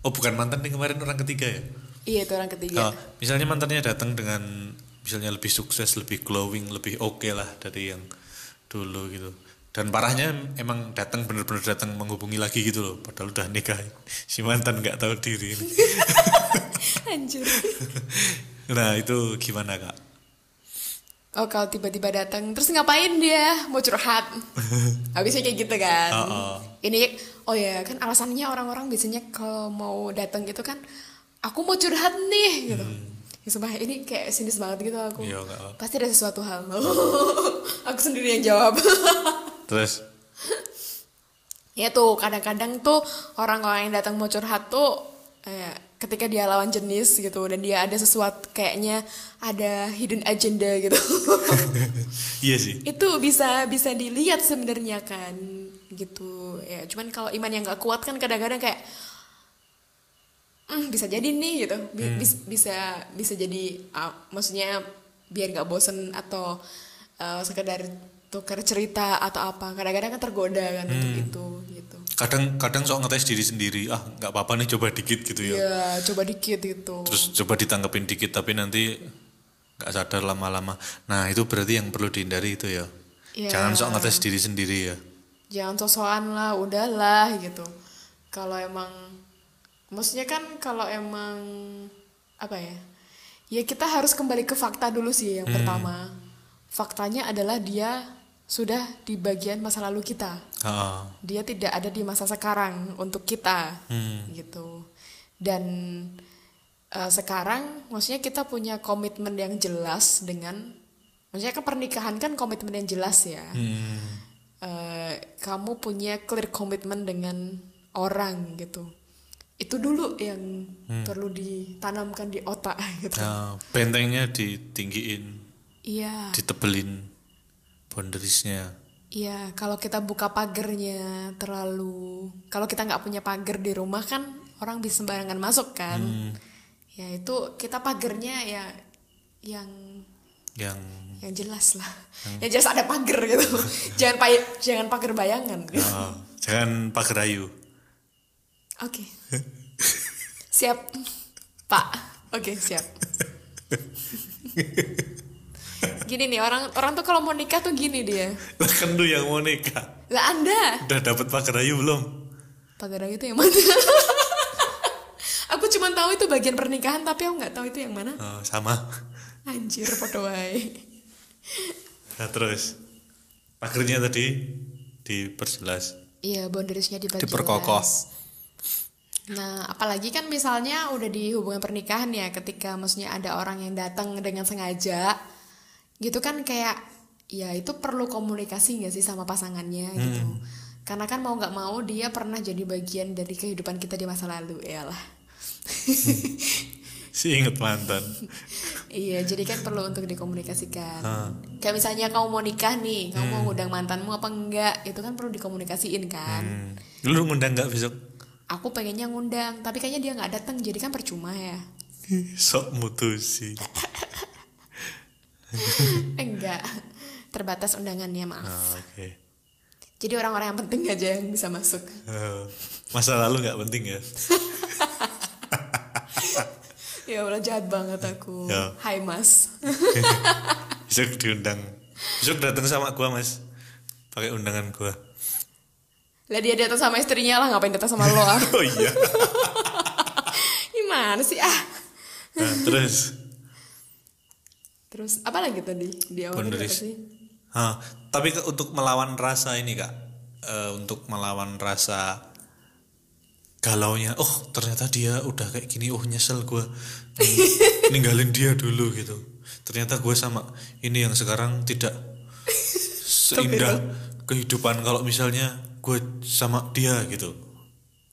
Oh bukan mantan nih kemarin orang ketiga ya? iya itu orang ketiga. Oh, misalnya mantannya datang dengan misalnya lebih sukses, lebih glowing, lebih oke lah dari yang dulu gitu. Dan parahnya emang datang bener-bener datang menghubungi lagi gitu loh, padahal udah nikah. Si mantan nggak tahu diri. ini. Anjir. nah itu gimana kak? Oh kalau tiba-tiba datang, terus ngapain dia? Mau curhat? Habisnya kayak gitu kan. Oh, oh. Ini, oh ya kan alasannya orang-orang biasanya kalau mau datang gitu kan, aku mau curhat nih gitu. Ya sumpah ini kayak sinis banget gitu aku. Hmm. Iya. Pasti ada sesuatu hal. aku sendiri yang jawab. Terus ya tuh kadang-kadang tuh orang-orang yang datang mau curhat tuh eh, ketika dia lawan jenis gitu dan dia ada sesuatu kayaknya ada hidden agenda gitu. iya sih. itu bisa bisa dilihat sebenarnya kan gitu. Ya cuman kalau iman yang nggak kuat kan kadang-kadang kayak "Hmm, bisa jadi nih gitu. Bi- bis- bisa bisa jadi ah, maksudnya biar nggak bosen atau eh, sekedar tukar cerita atau apa. Kadang-kadang kan tergoda kan untuk itu Kadang kadang sok ngetes diri sendiri, ah nggak apa-apa nih coba dikit gitu ya. ya coba dikit gitu Terus coba ditanggepin dikit tapi nanti nggak sadar lama-lama. Nah itu berarti yang perlu dihindari itu ya. Iya. Jangan sok ngetes diri sendiri ya. jangan sosokan lah udahlah gitu kalau emang maksudnya kan kalau emang apa ya ya kita harus kembali ke fakta dulu sih yang pertama faktanya adalah dia sudah di bagian masa lalu kita. Ah, dia tidak ada di masa sekarang untuk kita gitu. Dan eh, sekarang maksudnya kita punya komitmen yang jelas dengan maksudnya kan pernikahan kan komitmen yang jelas ya. Hmm, Eh, kamu punya clear komitmen dengan orang gitu. Itu dulu yang perlu ditanamkan di otak gitu. Nah, bentengnya ditinggiin, iya. ditebelin. Boundariesnya Iya, kalau kita buka pagernya terlalu, kalau kita nggak punya pagar di rumah kan orang bisa sembarangan masuk kan. Ya itu kita pagernya ya yang yang yang jelas lah, yang jelas ada pagar gitu. jangan pay, jangan pagar bayangan. gitu. oh, jangan pagar ayu Oke, siap, Pak. Oke siap. Gini nih orang orang tuh kalau mau nikah tuh gini dia. lah lu yang mau nikah Lah anda udah dapat pagar ayu belum pagar ayu itu yang mana? aku cuma tahu itu bagian pernikahan tapi aku nggak tahu itu yang mana. oh, sama Anjir podo wae. nah, terus pagarnya tadi diperjelas Iya, boundariesnya diperjelas. Diperkokoh. Nah, apalagi kan misalnya udah di hubungan pernikahan ya, ketika maksudnya ada orang yang datang dengan sengaja, gitu kan kayak, ya itu perlu komunikasi nggak sih sama pasangannya gitu. Karena kan mau nggak mau dia pernah jadi bagian dari kehidupan kita di masa lalu, ya lah. si inget mantan Iya, jadi kan perlu untuk dikomunikasikan. Kayak misalnya kamu mau nikah nih, kamu mau ngundang mantanmu apa enggak, itu kan perlu dikomunikasiin kan. hmm. lu ngundang nggak besok Aku pengennya ngundang, tapi kayaknya dia nggak datang, jadi kan percuma ya. sok mutusi enggak, terbatas undangannya maaf. Ah, oke Jadi orang-orang yang penting aja yang bisa masuk. Oh, masa lalu nggak penting ya Ya Allah jahat banget aku. Ya. Hai Mas. besok diundang besok datang sama gua mas pakai undangan gua Lah dia datang sama istrinya lah, ngapain datang sama lo ah? oh iya Gimana sih ah? nah, terus Terus apa lagi tadi? Di awal sih? Hah, tapi ke- untuk melawan rasa ini kak Eh, untuk melawan rasa galaunya oh ternyata dia udah kayak gini oh nyesel gue ninggalin dia dulu gitu ternyata gue sama ini yang sekarang tidak seindah kehidupan kalau misalnya gue sama dia gitu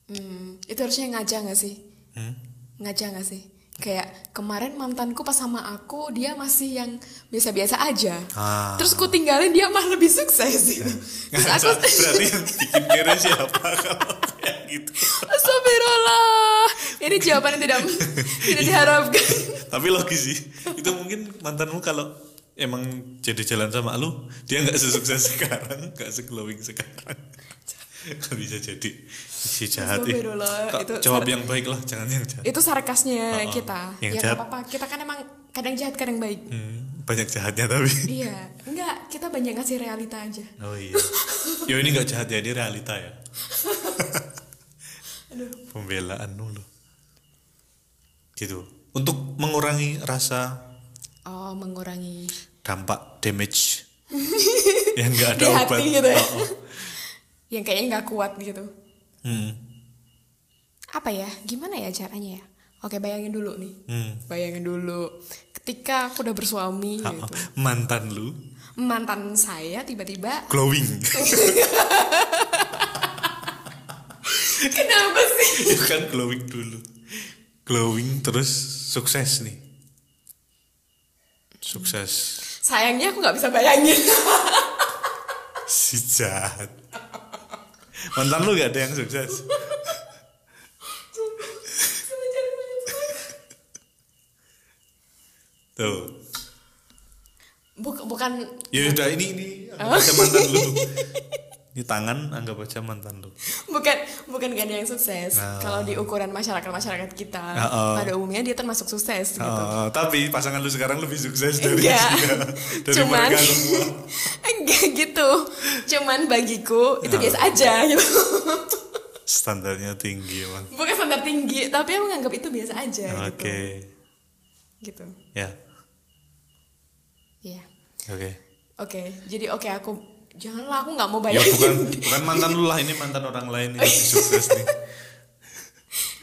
Hmm, itu harusnya ngaca gak sih? Hmm? Ngaca gak sih? Kayak kemarin mantanku pas sama aku dia masih yang biasa-biasa aja. Ah. Terus ku tinggalin dia malah lebih sukses gitu. Terus aku berarti yang bikin kira siapa kalau kayak gitu Astagfirullah. Ini jawaban yang tidak tidak diharapkan. tapi logis sih itu mungkin mantanmu kalau emang jadi jalan sama lu dia nggak sesukses sekarang nggak seglowing sekarang Nggak bisa jadi si jahat Kak, itu jawab yang baik lah jangan yang jahat Itu sarkasnya Oh, oh. kita. Yang ya jahat. nggak apa-apa. Kita kan emang kadang jahat kadang baik. Hmm, banyak jahatnya tapi Iya, enggak, kita banyak ngasih realita aja. oh iya yo ini nggak jahat ya ini realita ya pembelaan dulu gitu untuk mengurangi rasa Oh, mengurangi dampak damage yang nggak ada Di hati obat gitu ya. Oh, oh. Yang kayaknya nggak kuat gitu. Hmm, Apa ya? Gimana ya caranya ya? Oke, bayangin dulu nih. hmm. Bayangin dulu. Ketika aku udah bersuami Oh, gitu. mantan lu Mantan saya tiba-tiba glowing Kenapa sih? itu kan glowing dulu glowing terus sukses nih sukses Sayangnya aku nggak bisa bayangin. si jahat mantan lu gak ada yang sukses? Tuh. Buk- bukan ya udah ini ini. Anggap aja mantan lu ini tangan anggap aja mantan lu bukan bukan gak ada yang sukses. Ah. Kalau di ukuran masyarakat masyarakat kita, Ah, oh. pada umumnya dia termasuk sukses gitu. Oh, tapi pasangan lu sekarang lebih sukses dari Enggak. dia dari Cuman enggak gitu. Cuman bagiku itu biasa aja gitu. standarnya tinggi emang Bukan standar tinggi, tapi aku nganggap itu biasa aja oke gitu. Gitu. ya Iya. oke Oke, jadi oke aku janganlah aku nggak mau ya bayangin. bukan bukan mantan lu lah ini mantan orang lain yang lebih sukses nih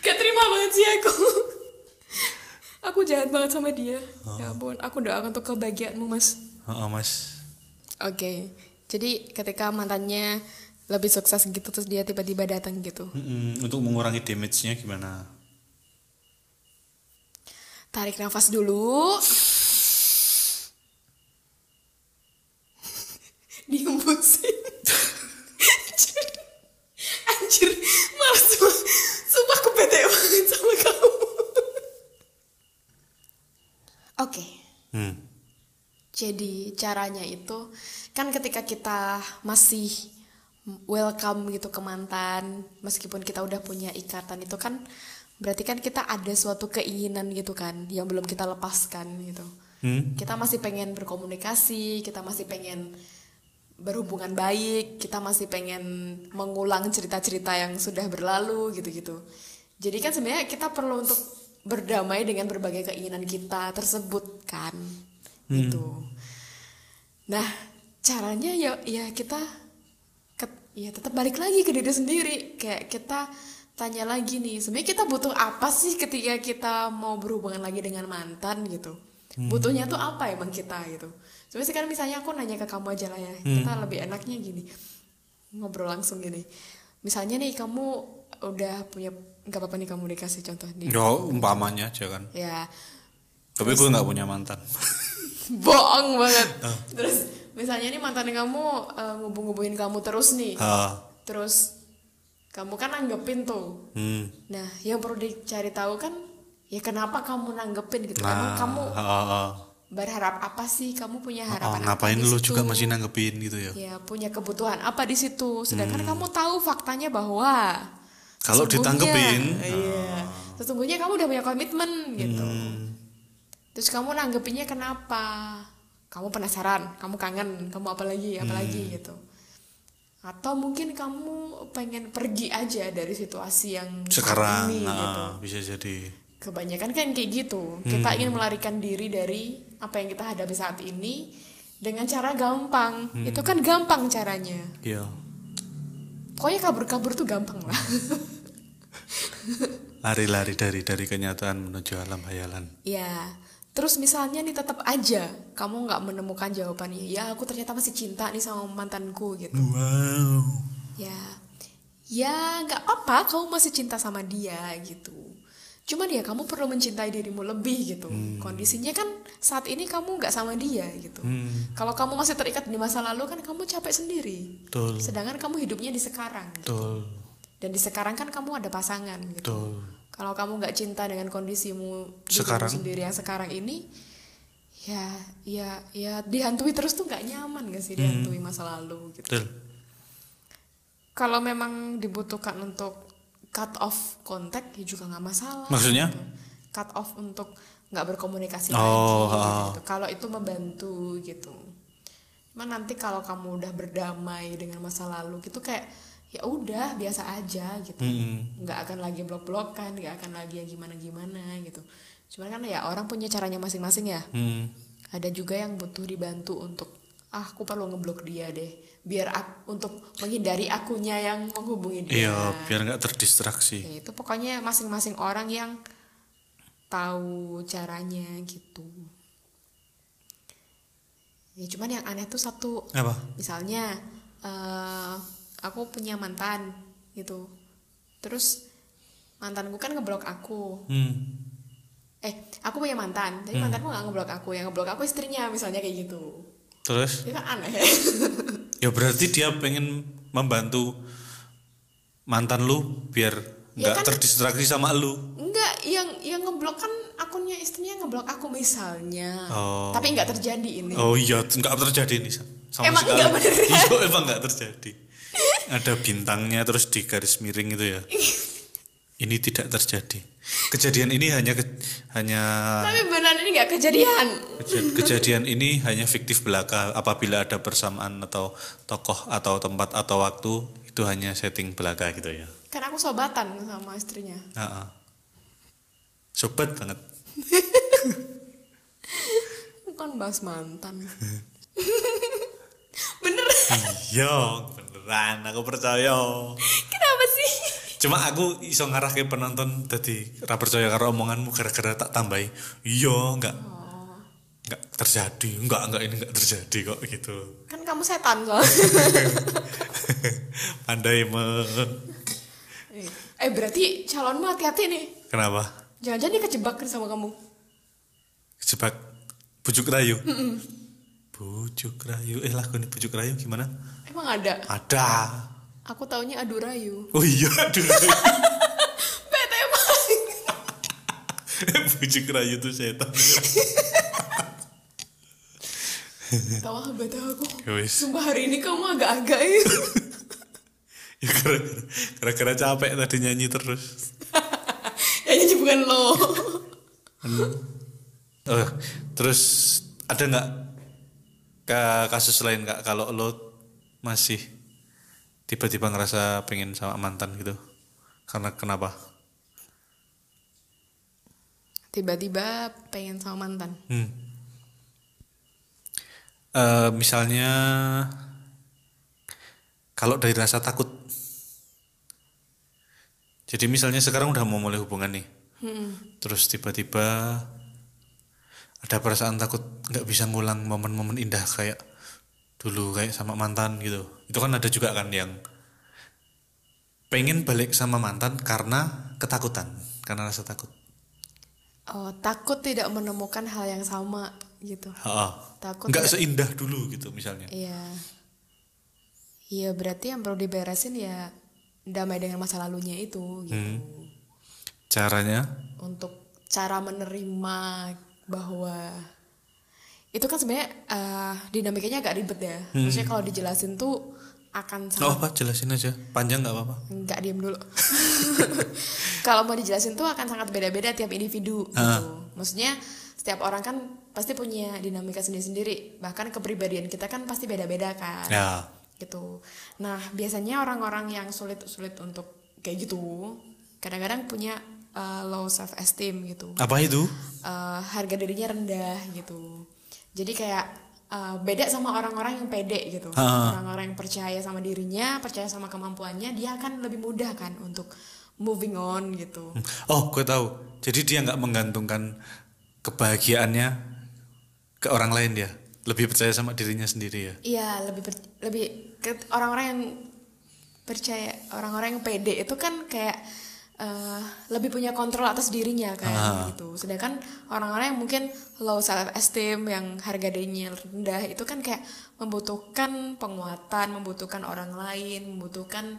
Gak terima banget sih aku. aku jahat banget sama dia. Oh. Ya ampun, aku doakan untuk kebahagiaanmu, Mas. oh, mas Oke. Jadi ketika mantannya lebih sukses gitu terus dia tiba-tiba datang gitu. Mm-mm, untuk mengurangi damage-nya gimana Tarik nafas dulu. diembusin anjir malas sumpah, sumpah aku bete banget sama kamu oke Hmm. jadi caranya itu kan ketika kita masih welcome gitu ke mantan meskipun kita udah punya ikatan itu kan berarti kan kita ada suatu keinginan gitu kan yang belum kita lepaskan gitu. Hmm. kita masih pengen berkomunikasi kita masih pengen berhubungan baik kita masih pengen mengulang cerita-cerita yang sudah berlalu gitu-gitu. Jadi kan sebenarnya kita perlu untuk berdamai dengan berbagai keinginan kita tersebut kan gitu nah caranya ya ya kita ket- ya tetap balik lagi ke diri sendiri. Kayak kita tanya lagi nih sebenarnya kita butuh apa sih ketika kita mau berhubungan lagi dengan mantan? gitu. Butuhnya tuh apa emang kita gitu. Sebenarnya sekarang misalnya aku nanya ke kamu aja lah ya kita lebih enaknya gini ngobrol langsung gini. Misalnya nih kamu udah punya nggak apa-apa nih kamu dikasih contoh nih. Ya umpamanya aja kan. ya. Tapi gue nggak punya mantan. bohong banget terus misalnya nih mantan kamu eh, ngubung-ngubungin kamu terus nih Ah. terus kamu kan nanggepin tuh Hmm. nah yang perlu dicari tahu kan ya kenapa kamu nanggepin gitu Nah, emang kamu ah. berharap apa sih kamu punya Oh, harapan apa ngapain di lu situ? juga masih nanggepin gitu ya? ya punya kebutuhan apa di situ sedangkan Hmm. kamu tahu faktanya bahwa Kalau ditanggepin, iya sesungguhnya kamu udah punya komitmen gitu Hmm. Terus kamu nanggepinnya kenapa kamu penasaran kamu kangen kamu apa lagi apa lagi Hmm. gitu atau mungkin kamu pengen pergi aja dari situasi yang sekarang ini ah, gitu bisa jadi. kebanyakan kan kayak gitu Hmm. kita ingin melarikan diri dari apa yang kita hadapi saat ini dengan cara gampang Hmm. itu kan gampang caranya Iya. pokoknya kabur-kabur tuh gampang lah Lari-lari dari dari kenyataan menuju alam hayalan. ya terus misalnya nih tetap aja kamu nggak menemukan jawabannya ya aku ternyata masih cinta nih sama mantanku gitu Wow. ya ya nggak apa-apa kamu masih cinta sama dia gitu cuman ya kamu perlu mencintai dirimu lebih gitu kondisinya kan saat ini kamu nggak sama dia gitu Hmm. kalau kamu masih terikat di masa lalu kan kamu capek sendiri Betul. sedangkan kamu hidupnya di sekarang gitu. Betul. dan di sekarang kan kamu ada pasangan gitu Betul. Kalau kamu nggak cinta dengan kondisimu Sekarang. sendiri yang sekarang ini ya ya ya dihantui terus tuh nggak nyaman gak sih dihantui masa lalu gitu Betul. kalau memang dibutuhkan untuk cut off kontak ya juga nggak masalah Maksudnya? gitu. cut off untuk nggak berkomunikasi Oh, lagi ah. gitu. kalau itu membantu gitu cuman nanti kalau kamu udah berdamai dengan masa lalu gitu kayak ya udah biasa aja gitu Mm-mm. nggak akan lagi blok-blokan nggak akan lagi yang gimana-gimana gitu cuman kan ya orang punya caranya masing-masing ya Hmm. ada juga yang butuh dibantu untuk ah aku perlu ngeblok dia deh biar ak- untuk menghindari akunya yang menghubungi dia Iya, biar nggak terdistraksi. Ya, itu pokoknya masing-masing orang yang tahu caranya gitu ya cuman yang aneh tuh satu Apa? misalnya eh aku punya mantan gitu terus mantanku kan ngeblok aku Hmm. eh aku punya mantan tapi mantanku nggak ngeblok aku yang ngeblok aku istrinya misalnya kayak gitu Terus? itu kan aneh Ya berarti dia pengen membantu mantan lu biar Ya nggak kan- terdistraksi sama lu. enggak yang yang ngeblok kan akunnya istrinya ngeblok aku misalnya Oh. tapi nggak terjadi ini Oh iya, nggak terjadi nih sama Emang sekali. nggak beneran? Iya, emang nggak terjadi. Ada bintangnya terus di garis miring itu ya. Ini tidak terjadi. Kejadian ini hanya ke- hanya tapi beneran ini nggak kejadian Keja- Kejadian ini hanya fiktif belaka apabila ada persamaan atau tokoh atau tempat atau waktu itu hanya setting belaka gitu ya. kan aku sobatan sama istrinya Ah, ah. Sobat banget. kan bahas mantan bener Iya, beneran aku percaya. kenapa sih Cuma aku iso ngarahke penonton dadi ra percaya karo omonganmu gara-gara tak tambahi. Iya, enggak. Enggak terjadi. Enggak, enggak ini enggak terjadi kok gitu. kan kamu setan soalnya Pandai me. eh berarti calonmu hati-hati nih Kenapa? jangan-jangan dia kejebak nih sama kamu Kejebak bujuk rayu. Bujuk rayu. Eh lagu ini bujuk rayu gimana? Emang ada? Ada. Aku taunya adu rayu. Oh iya, aduh. PT Maing. bujuk rayu tuh setan. Tahu apa tahu aku. Ya wis. Sumpah hari ini kamu agak-agak ya. Ya gara-gara gara-gara capek tadi nyanyi terus. ya nyanyi bukan lo. Oh, terus ada nggak ka- kasus lain kak kalau lo masih tiba-tiba ngerasa pengen sama mantan gitu? Karena kenapa? Tiba-tiba pengen sama mantan. Hmm. Eh, misalnya kalau dari rasa takut. Jadi misalnya sekarang udah mau mulai hubungan nih. Terus tiba-tiba ada perasaan takut nggak bisa ngulang momen-momen indah kayak dulu kayak sama mantan gitu. Itu kan ada juga kan yang pengen balik sama mantan karena ketakutan, karena rasa takut. Oh, takut tidak menemukan hal yang sama gitu. Ha-ha. Takut nggak tidak- seindah dulu gitu misalnya. Iya. Iya, berarti yang perlu diberesin ya damai dengan masa lalunya itu gitu. Hmm. Caranya Untuk cara menerima bahwa itu kan sebenarnya eh, dinamikanya agak ribet ya. Maksudnya kalau dijelasin tuh akan Oh sangat apa jelasin aja panjang nggak apa-apa nggak diem dulu. kalau mau dijelasin tuh akan sangat beda-beda tiap individu gitu. Maksudnya setiap orang kan pasti punya dinamika sendiri-sendiri. Bahkan kepribadian kita kan pasti beda-beda kan. ya gitu. Nah, biasanya orang-orang yang sulit-sulit untuk kayak gitu, kadang-kadang punya uh, low self esteem gitu. apa itu Uh, harga dirinya rendah gitu. Jadi kayak uh, beda sama orang-orang yang pede gitu. Orang-orang yang percaya sama dirinya, percaya sama kemampuannya, dia akan lebih mudah kan untuk moving on gitu. oh gue tahu. Jadi dia nggak menggantungkan kebahagiaannya ke orang lain dia? Lebih percaya sama dirinya sendiri ya? Iya, lebih per- lebih ke- orang-orang yang percaya, orang-orang yang pede itu kan kayak eh, lebih punya kontrol atas dirinya kan Ah. gitu. Sedangkan orang-orang yang mungkin low self esteem yang harga dirinya rendah itu kan kayak membutuhkan penguatan, membutuhkan orang lain, membutuhkan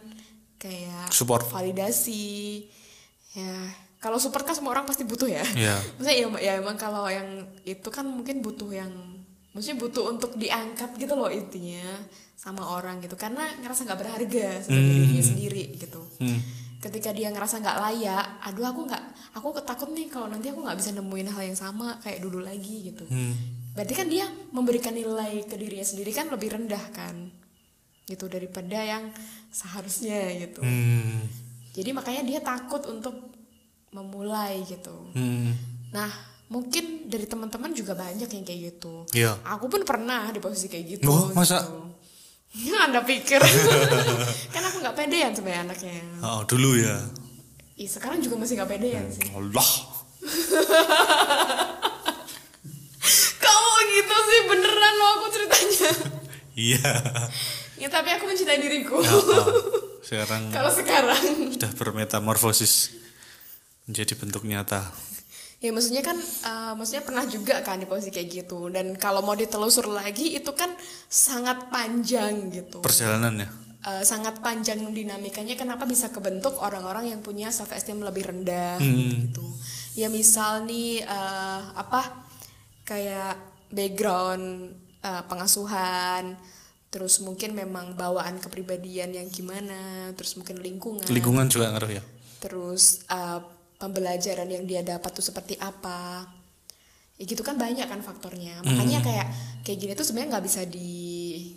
kayak Support. validasi. Ya, kalau support kan semua orang pasti butuh ya. Iya. Maksudnya ya, ya emang kalau yang itu kan mungkin butuh yang maksudnya butuh untuk diangkat gitu loh intinya sama orang gitu karena ngerasa nggak berharga sama dirinya sendiri gitu. Ketika dia ngerasa nggak layak, aduh aku nggak, aku ketakut nih kalau nanti aku nggak bisa nemuin hal yang sama kayak dulu lagi gitu. Berarti kan dia memberikan nilai ke dirinya sendiri kan lebih rendah kan, gitu daripada yang seharusnya gitu. hmm. Jadi makanya dia takut untuk memulai gitu. Hmm. Nah, mungkin dari teman-teman juga banyak yang kayak gitu. Iya. Aku pun pernah di posisi kayak gitu. Oh, masa? gitu. Ya, Anda pikir. kan aku nggak pedean sebenarnya anaknya. oh dulu ya Ih, sekarang juga masih nggak pedean sih. Allah Kamu gitu sih beneran loh aku ceritanya. iya ya tapi aku mencintai diriku. Ya, oh. sekarang Kalau sekarang. sudah bermetamorfosis menjadi bentuk nyata Ya maksudnya kan, eh, maksudnya pernah juga kan di posisi kayak gitu. Dan kalau mau ditelusur lagi itu kan sangat panjang gitu. perjalanannya Eh, sangat panjang dinamikanya kenapa bisa kebentuk orang-orang yang punya self esteem lebih rendah Hmm. gitu. Ya misal nih eh, apa kayak background eh, pengasuhan, terus mungkin memang bawaan kepribadian yang gimana, terus mungkin lingkungan lingkungan juga ngaruh ya terus uh, pembelajaran yang dia dapat tuh seperti apa. Ya gitu kan banyak kan faktornya. Makanya kayak kayak gini tuh sebenarnya nggak bisa di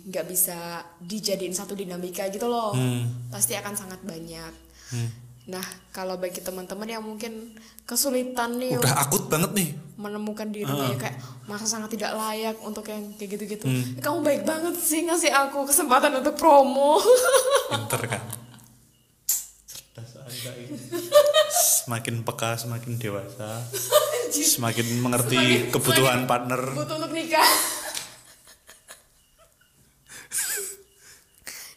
nggak bisa dijadiin satu dinamika gitu loh. Pasti akan sangat banyak. Nah kalau bagi teman-teman yang mungkin kesulitan nih udah akut banget nih. menemukan dirinya yang kayak masa sangat tidak layak untuk yang kayak gitu-gitu. "Eh, kamu baik banget sih ngasih aku kesempatan untuk promo. Pinter kan? Cerdas anda ini semakin peka semakin dewasa semakin mengerti Semakin- kebutuhan semakin partner. butuh untuk nikah.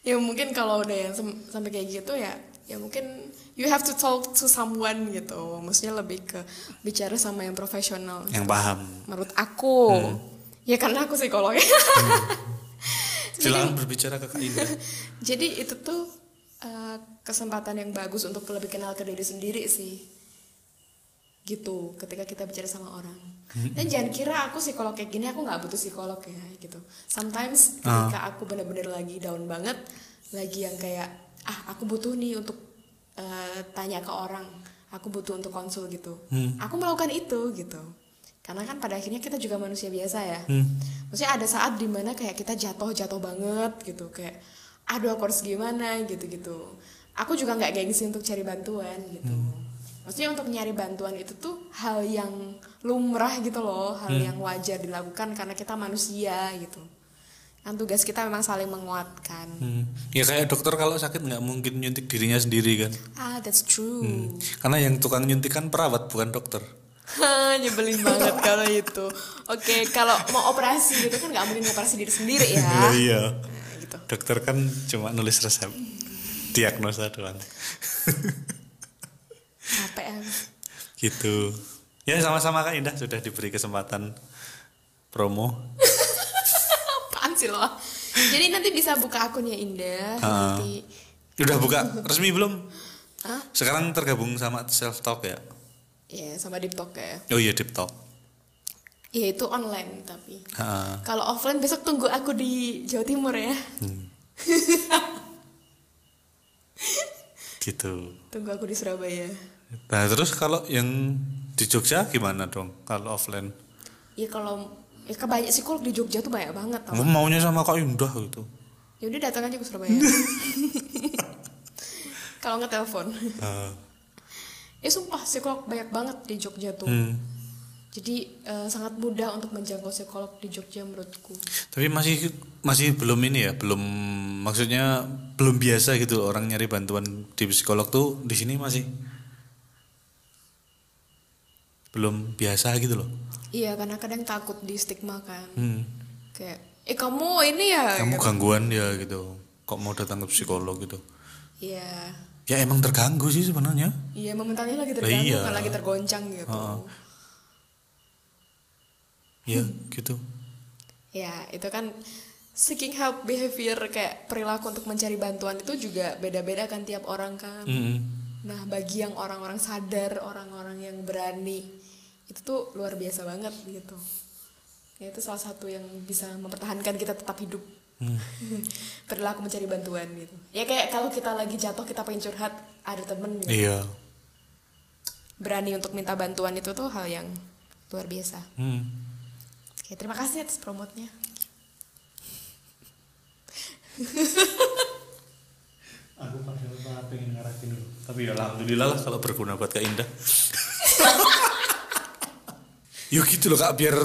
Ya mungkin kalau udah yang sampai kayak gitu ya ya mungkin you have to talk to someone gitu. Maksudnya lebih ke bicara sama yang profesional. Yang paham. Menurut aku. Ya karena aku psikolog. Ya. Silakan berbicara ke Kak Indah. Jadi itu tuh eh, kesempatan yang bagus untuk lebih kenal ke diri sendiri sih. Gitu, ketika kita bicara sama orang. Dan jangan kira aku psikolog kayak gini, aku nggak butuh psikolog ya gitu. Sometimes ketika aku bener-bener lagi down banget, lagi yang kayak ah aku butuh nih untuk eh, tanya ke orang, aku butuh untuk konsul gitu. Aku melakukan itu gitu. Karena kan pada akhirnya kita juga manusia biasa ya. Maksudnya ada saat di mana kayak kita jatuh-jatuh banget gitu, kayak aduh aku harus gimana gitu-gitu. Aku juga nggak gengsi untuk cari bantuan gitu. Maksudnya untuk nyari bantuan itu tuh hal yang lumrah gitu loh, hal yang wajar dilakukan karena kita manusia gitu. Kan tugas kita memang saling menguatkan. Hmm. Ya kayak dokter kalau sakit nggak mungkin nyuntik dirinya sendiri kan. Ah, that's true. Karena yang tukang nyuntik kan perawat bukan dokter. Hah, Nyebelin banget kalau itu. Oke, kalau mau operasi gitu kan nggak mungkin operasi diri sendiri ya. iya. Gitu. Dokter kan cuma nulis resep. Diagnosa doang. Capek ya. gitu. Ya sama-sama Kak Indah sudah diberi kesempatan promo. Apaan sih lo? Jadi nanti bisa buka akunnya Indah. Ah. Nanti Udah buka resmi belum? Hah? Sekarang tergabung sama Self Talk ya. ya sama Deep Talk ya. Oh iya Deep Talk. Ya itu online tapi. Kalau offline besok tunggu aku di Jawa Timur ya. Gitu. Tunggu aku di Surabaya. Nah terus kalau yang di Jogja gimana dong kalau offline? Ya kalau ya kebanyak psikolog di Jogja tuh banyak banget tau. Mau maunya sama Kak Indah gitu. Ya udah datang aja ke Surabaya. kalau nggak telepon. Ah. Ya sumpah psikolog banyak banget di Jogja tuh. Hmm. Jadi eh, sangat mudah untuk menjangkau psikolog di Jogja menurutku. Tapi masih masih belum ini ya, belum maksudnya belum biasa gitu orang nyari bantuan di psikolog tuh di sini masih belum biasa gitu loh. Iya karena kadang takut di stigma kan. Hmm. Kayak eh kamu ini ya. Kamu gangguan ya gitu. Kok mau datang ke psikolog gitu? Iya. Ya emang terganggu sih sebenarnya. Iya momentalnya lagi Lah terganggu iya. kan lagi tergoncang gitu. Ya gitu. Ya itu kan seeking help behavior kayak perilaku untuk mencari bantuan itu juga beda-beda kan tiap orang kan. Mm-mm. Nah bagi yang orang-orang sadar, orang-orang yang berani itu tuh luar biasa banget gitu. Ya, itu salah satu yang bisa mempertahankan kita tetap hidup. perilaku mencari bantuan gitu. Ya kayak kalau kita lagi jatuh kita pengen curhat ada temen gitu. Iya. berani untuk minta bantuan itu tuh hal yang luar biasa. Hmm. Oke, terima kasih atas promotnya. Aku padahal malah pengen ngarahin dulu. Tapi ya alhamdulillah lah kalau berguna buat Kak Indah. Yuk gitu loh Kak, biar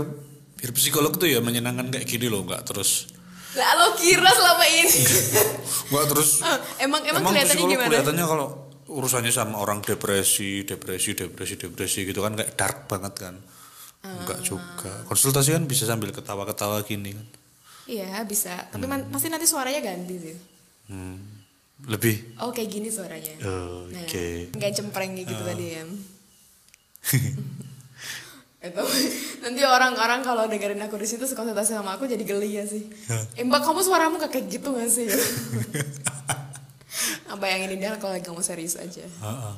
biar psikolog tuh ya menyenangkan kayak gini loh, nggak terus Lah lo kira selama ini? nggak terus Eh, emang emang, kelihatannya psikolog gimana? kelihatannya kalau urusannya sama orang depresi, depresi, depresi, depresi gitu kan kayak dark banget kan. Enggak juga. Konsultasi kan bisa sambil ketawa-ketawa gini kan. Iya bisa, tapi man- pasti nanti suaranya ganti sih. Hmm. Lebih Oh kayak gini suaranya. Oh, Nah, oke. Nggak cempreng gitu tadi ya. Itu nanti orang-orang kalau dengerin aku di situ konsultasi sama aku jadi geli ya sih. Eh mbak kamu suaramu kayak gitu gak sih? Apa yang ini dia kalau lagi ngomong serius aja. Heeh.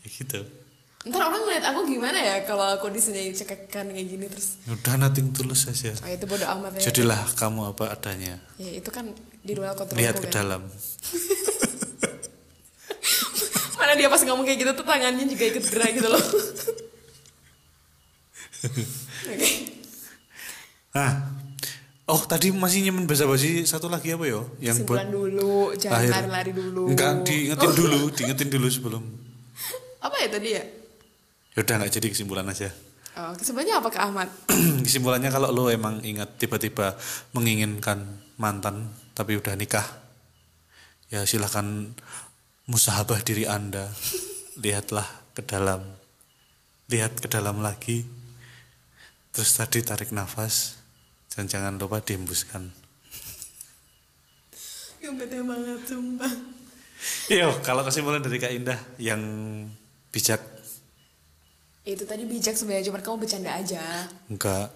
Ya gitu. Ntar orang ngeliat aku gimana ya kalau aku di sini cekekan kayak gini terus. Udah nothing tulus saja. Oh itu bodo amat ya. Jadilah kamu apa adanya. Ya itu kan di luar kontrol Lihat ke kan. dalam. Mana dia pas ngomong kayak gitu tuh tangannya juga ikut gerak gitu loh. Oke. Nah, oh tadi masih nyemen basa-basi satu lagi apa yo? Yang buat dulu, jangan lari-lari dulu. Enggak, diingetin dulu, diingetin dulu sebelum. Apa ya tadi ya? Yaudah nggak jadi kesimpulan aja. Oh, kesimpulannya apa ke Ahmad? Kesimpulannya kalau lo emang ingat tiba-tiba menginginkan mantan tapi udah nikah, ya silahkan musahabah diri anda, lihatlah ke dalam, lihat ke dalam lagi, terus tadi tarik nafas, dan jangan lupa dihembuskan. Yang bete banget sumpah. Yo, kalau kesimpulan dari Kak Indah yang bijak Itu tadi bijak sebenarnya cuma kamu bercanda aja. enggak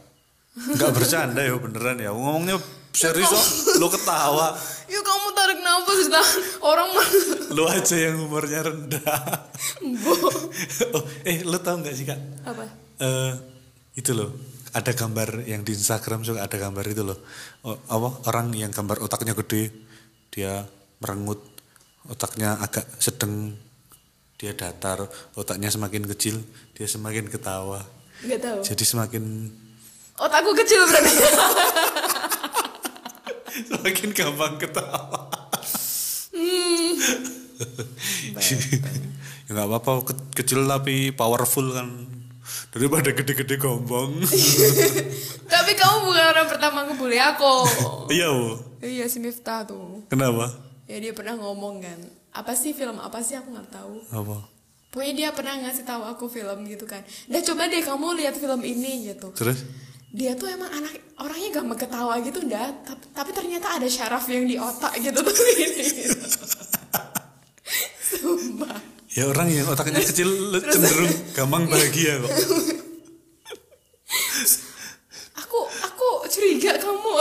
Nggak bercanda ya beneran ya. Ngomongnya serius kok. Lo ketawa. Ya kamu tarik nafas dah. Orang mah. Lo aja yang umurnya rendah. Bo. oh, eh lo tau nggak sih kak? Apa? eh itu loh. Ada gambar yang di Instagram juga ada gambar itu loh. Oh, apa orang yang gambar otaknya gede, dia merengut, otaknya agak sedang, dia datar, otaknya semakin kecil, dia semakin ketawa. Tahu. Jadi semakin Otakku kecil berarti. semakin gampang ketawa. ya nggak apa-apa ke- kecil tapi powerful kan daripada gede-gede gombong. Tapi kamu bukan orang pertama ngebully aku. iya iya si Miftah tuh. Kenapa? Ya dia pernah ngomong kan. Apa sih film apa sih aku nggak tahu. Apa? Pokoknya dia pernah ngasih tahu aku film gitu kan. Dah coba deh kamu lihat film ini gitu. Terus? Dia tuh emang anak orangnya gampang ketawa gitu dah. Tapi, tapi ternyata ada syaraf yang di otak gitu tuh ini. Sumpah. Ya orang yang otaknya kecil le- cenderung gampang bahagia kok. Aku aku curiga kamu.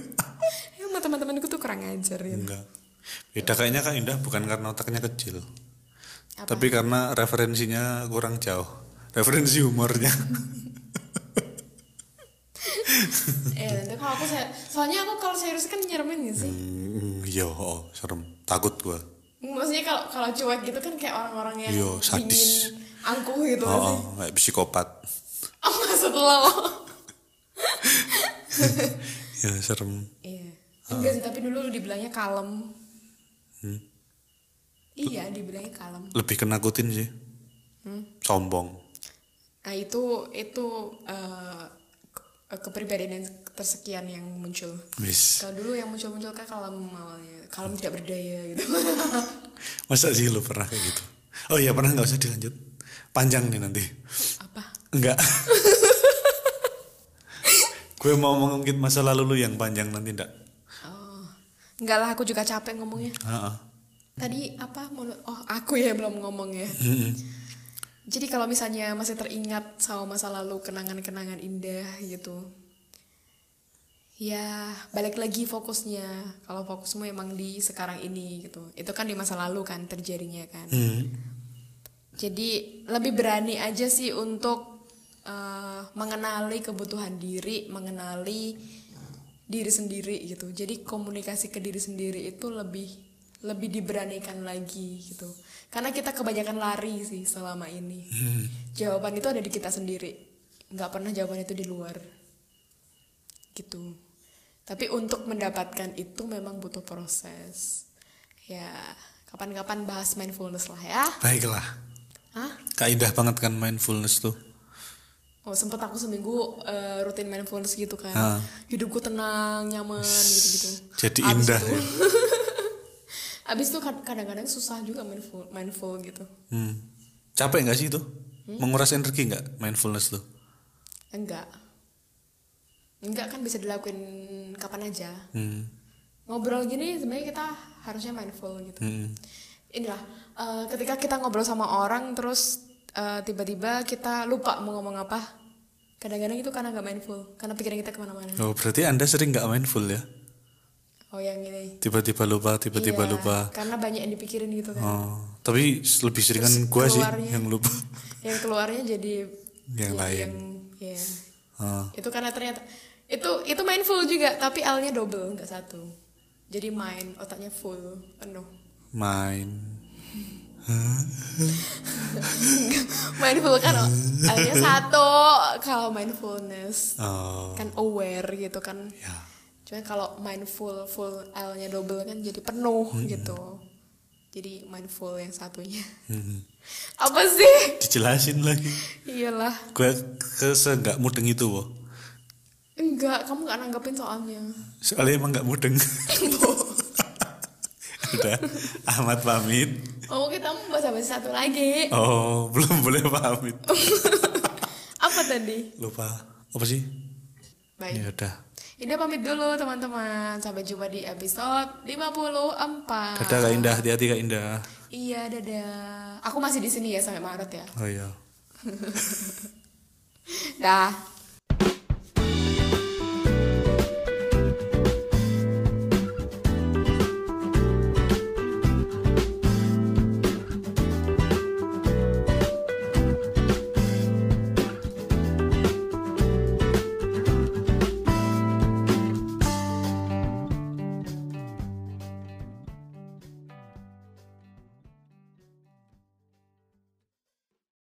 Emang teman-temanku tuh kurang ajar gitu. Enggak. Beda kayaknya Kak Indah bukan karena otaknya kecil. Apa? Tapi karena referensinya kurang jauh. Referensi humornya. Eh nanti kalau aku saya, soalnya aku kalau serius kan nyeremin gak sih? Hmm, iya, oh, serem. Takut gua. Maksudnya kalau kalau cuek gitu kan kayak orang-orang yang Iya, sadis. dingin, angkuh gitu Oh, oh, kayak psikopat. Oh maksud lo? Ya, serem. Iya. Enggak sih, tapi dulu dibilangnya kalem. Hmm. Iya, dibilangnya kalem. Lebih kenakutin sih. Hmm. Sombong. Nah itu itu ke- kepribadian yang tersekian yang muncul. Kalau dulu yang muncul-muncul kan kalem awalnya, kalem tidak berdaya gitu. Masa sih lu pernah kayak gitu? Oh iya pernah nggak usah dilanjut. Panjang nih nanti. Apa? Enggak. Gue mau mengungkit masa lalu lu yang panjang nanti enggak? Enggak lah, aku juga capek ngomongnya. Heeh. Tadi apa? Oh, aku ya belum ngomong ya. Jadi kalau misalnya masih teringat sama masa lalu kenangan-kenangan indah gitu. Ya, balik lagi fokusnya. Kalau fokusmu emang di sekarang ini gitu. Itu kan di masa lalu kan terjadinya kan. Hmm. Jadi lebih berani aja sih untuk eh, mengenali kebutuhan diri, mengenali diri sendiri gitu. Jadi komunikasi ke diri sendiri itu lebih lebih diberanikan lagi gitu. Karena kita kebanyakan lari sih selama ini. Jawaban itu ada di kita sendiri. Nggak pernah jawaban itu di luar. Gitu. Tapi untuk mendapatkan itu memang butuh proses. Ya, kapan-kapan bahas mindfulness lah ya. Baiklah. Hah? Kak Indah banget kan mindfulness tuh. Oh sempet aku seminggu eh, rutin mindfulness gitu kan Ah. Hidupku tenang, nyaman gitu-gitu Jadi Abis indah itu- ya. Abis itu kad- kadang-kadang susah juga mindful, mindful gitu Hmm. Capek nggak sih itu? Hmm? Menguras energi nggak mindfulness tuh? Enggak Enggak kan bisa dilakuin kapan aja Hmm. Ngobrol gini sebenarnya kita harusnya mindful gitu Hmm. Inilah eh, ketika kita ngobrol sama orang terus eh, tiba-tiba kita lupa mau ngomong apa Kadang-kadang itu karena nggak mindful Karena pikiran kita ke mana-mana Oh berarti anda sering nggak mindful ya? Oh yang ini Tiba-tiba lupa, tiba-tiba Iya, lupa. Karena banyak yang dipikirin gitu kan. Oh, tapi lebih sering kan gue sih yang lupa. Yang keluarnya jadi Yang ya, lain. Yang, ya. Oh, Itu karena ternyata itu itu mindful juga, tapi L-nya double, nggak satu. Jadi mind, otaknya full, penuh. main. mindful kan L-nya satu. Kalau mindfulness Oh, kan aware gitu kan. ya. Cuman kalau mindful full L-nya double kan jadi penuh Hmm. gitu. Jadi mindful yang satunya. Hmm. Apa sih? Dijelasin lagi. Iyalah. Gue ke nggak mudeng itu, wo. Enggak, kamu gak nanggepin soalnya. Soalnya emang nggak mudeng. Udah, Ahmad pamit. Oh, kita mau bahas apa satu lagi. Oh, belum boleh pamit. Apa tadi? Lupa. Apa sih? Baik. Ya udah. Ini pamit dulu teman-teman. Sampai jumpa di episode 54. Dadah Kak Indah, hati-hati Kak Indah. Iya, dadah. Aku masih di sini ya sampai Maret ya. Oh iya. Dah.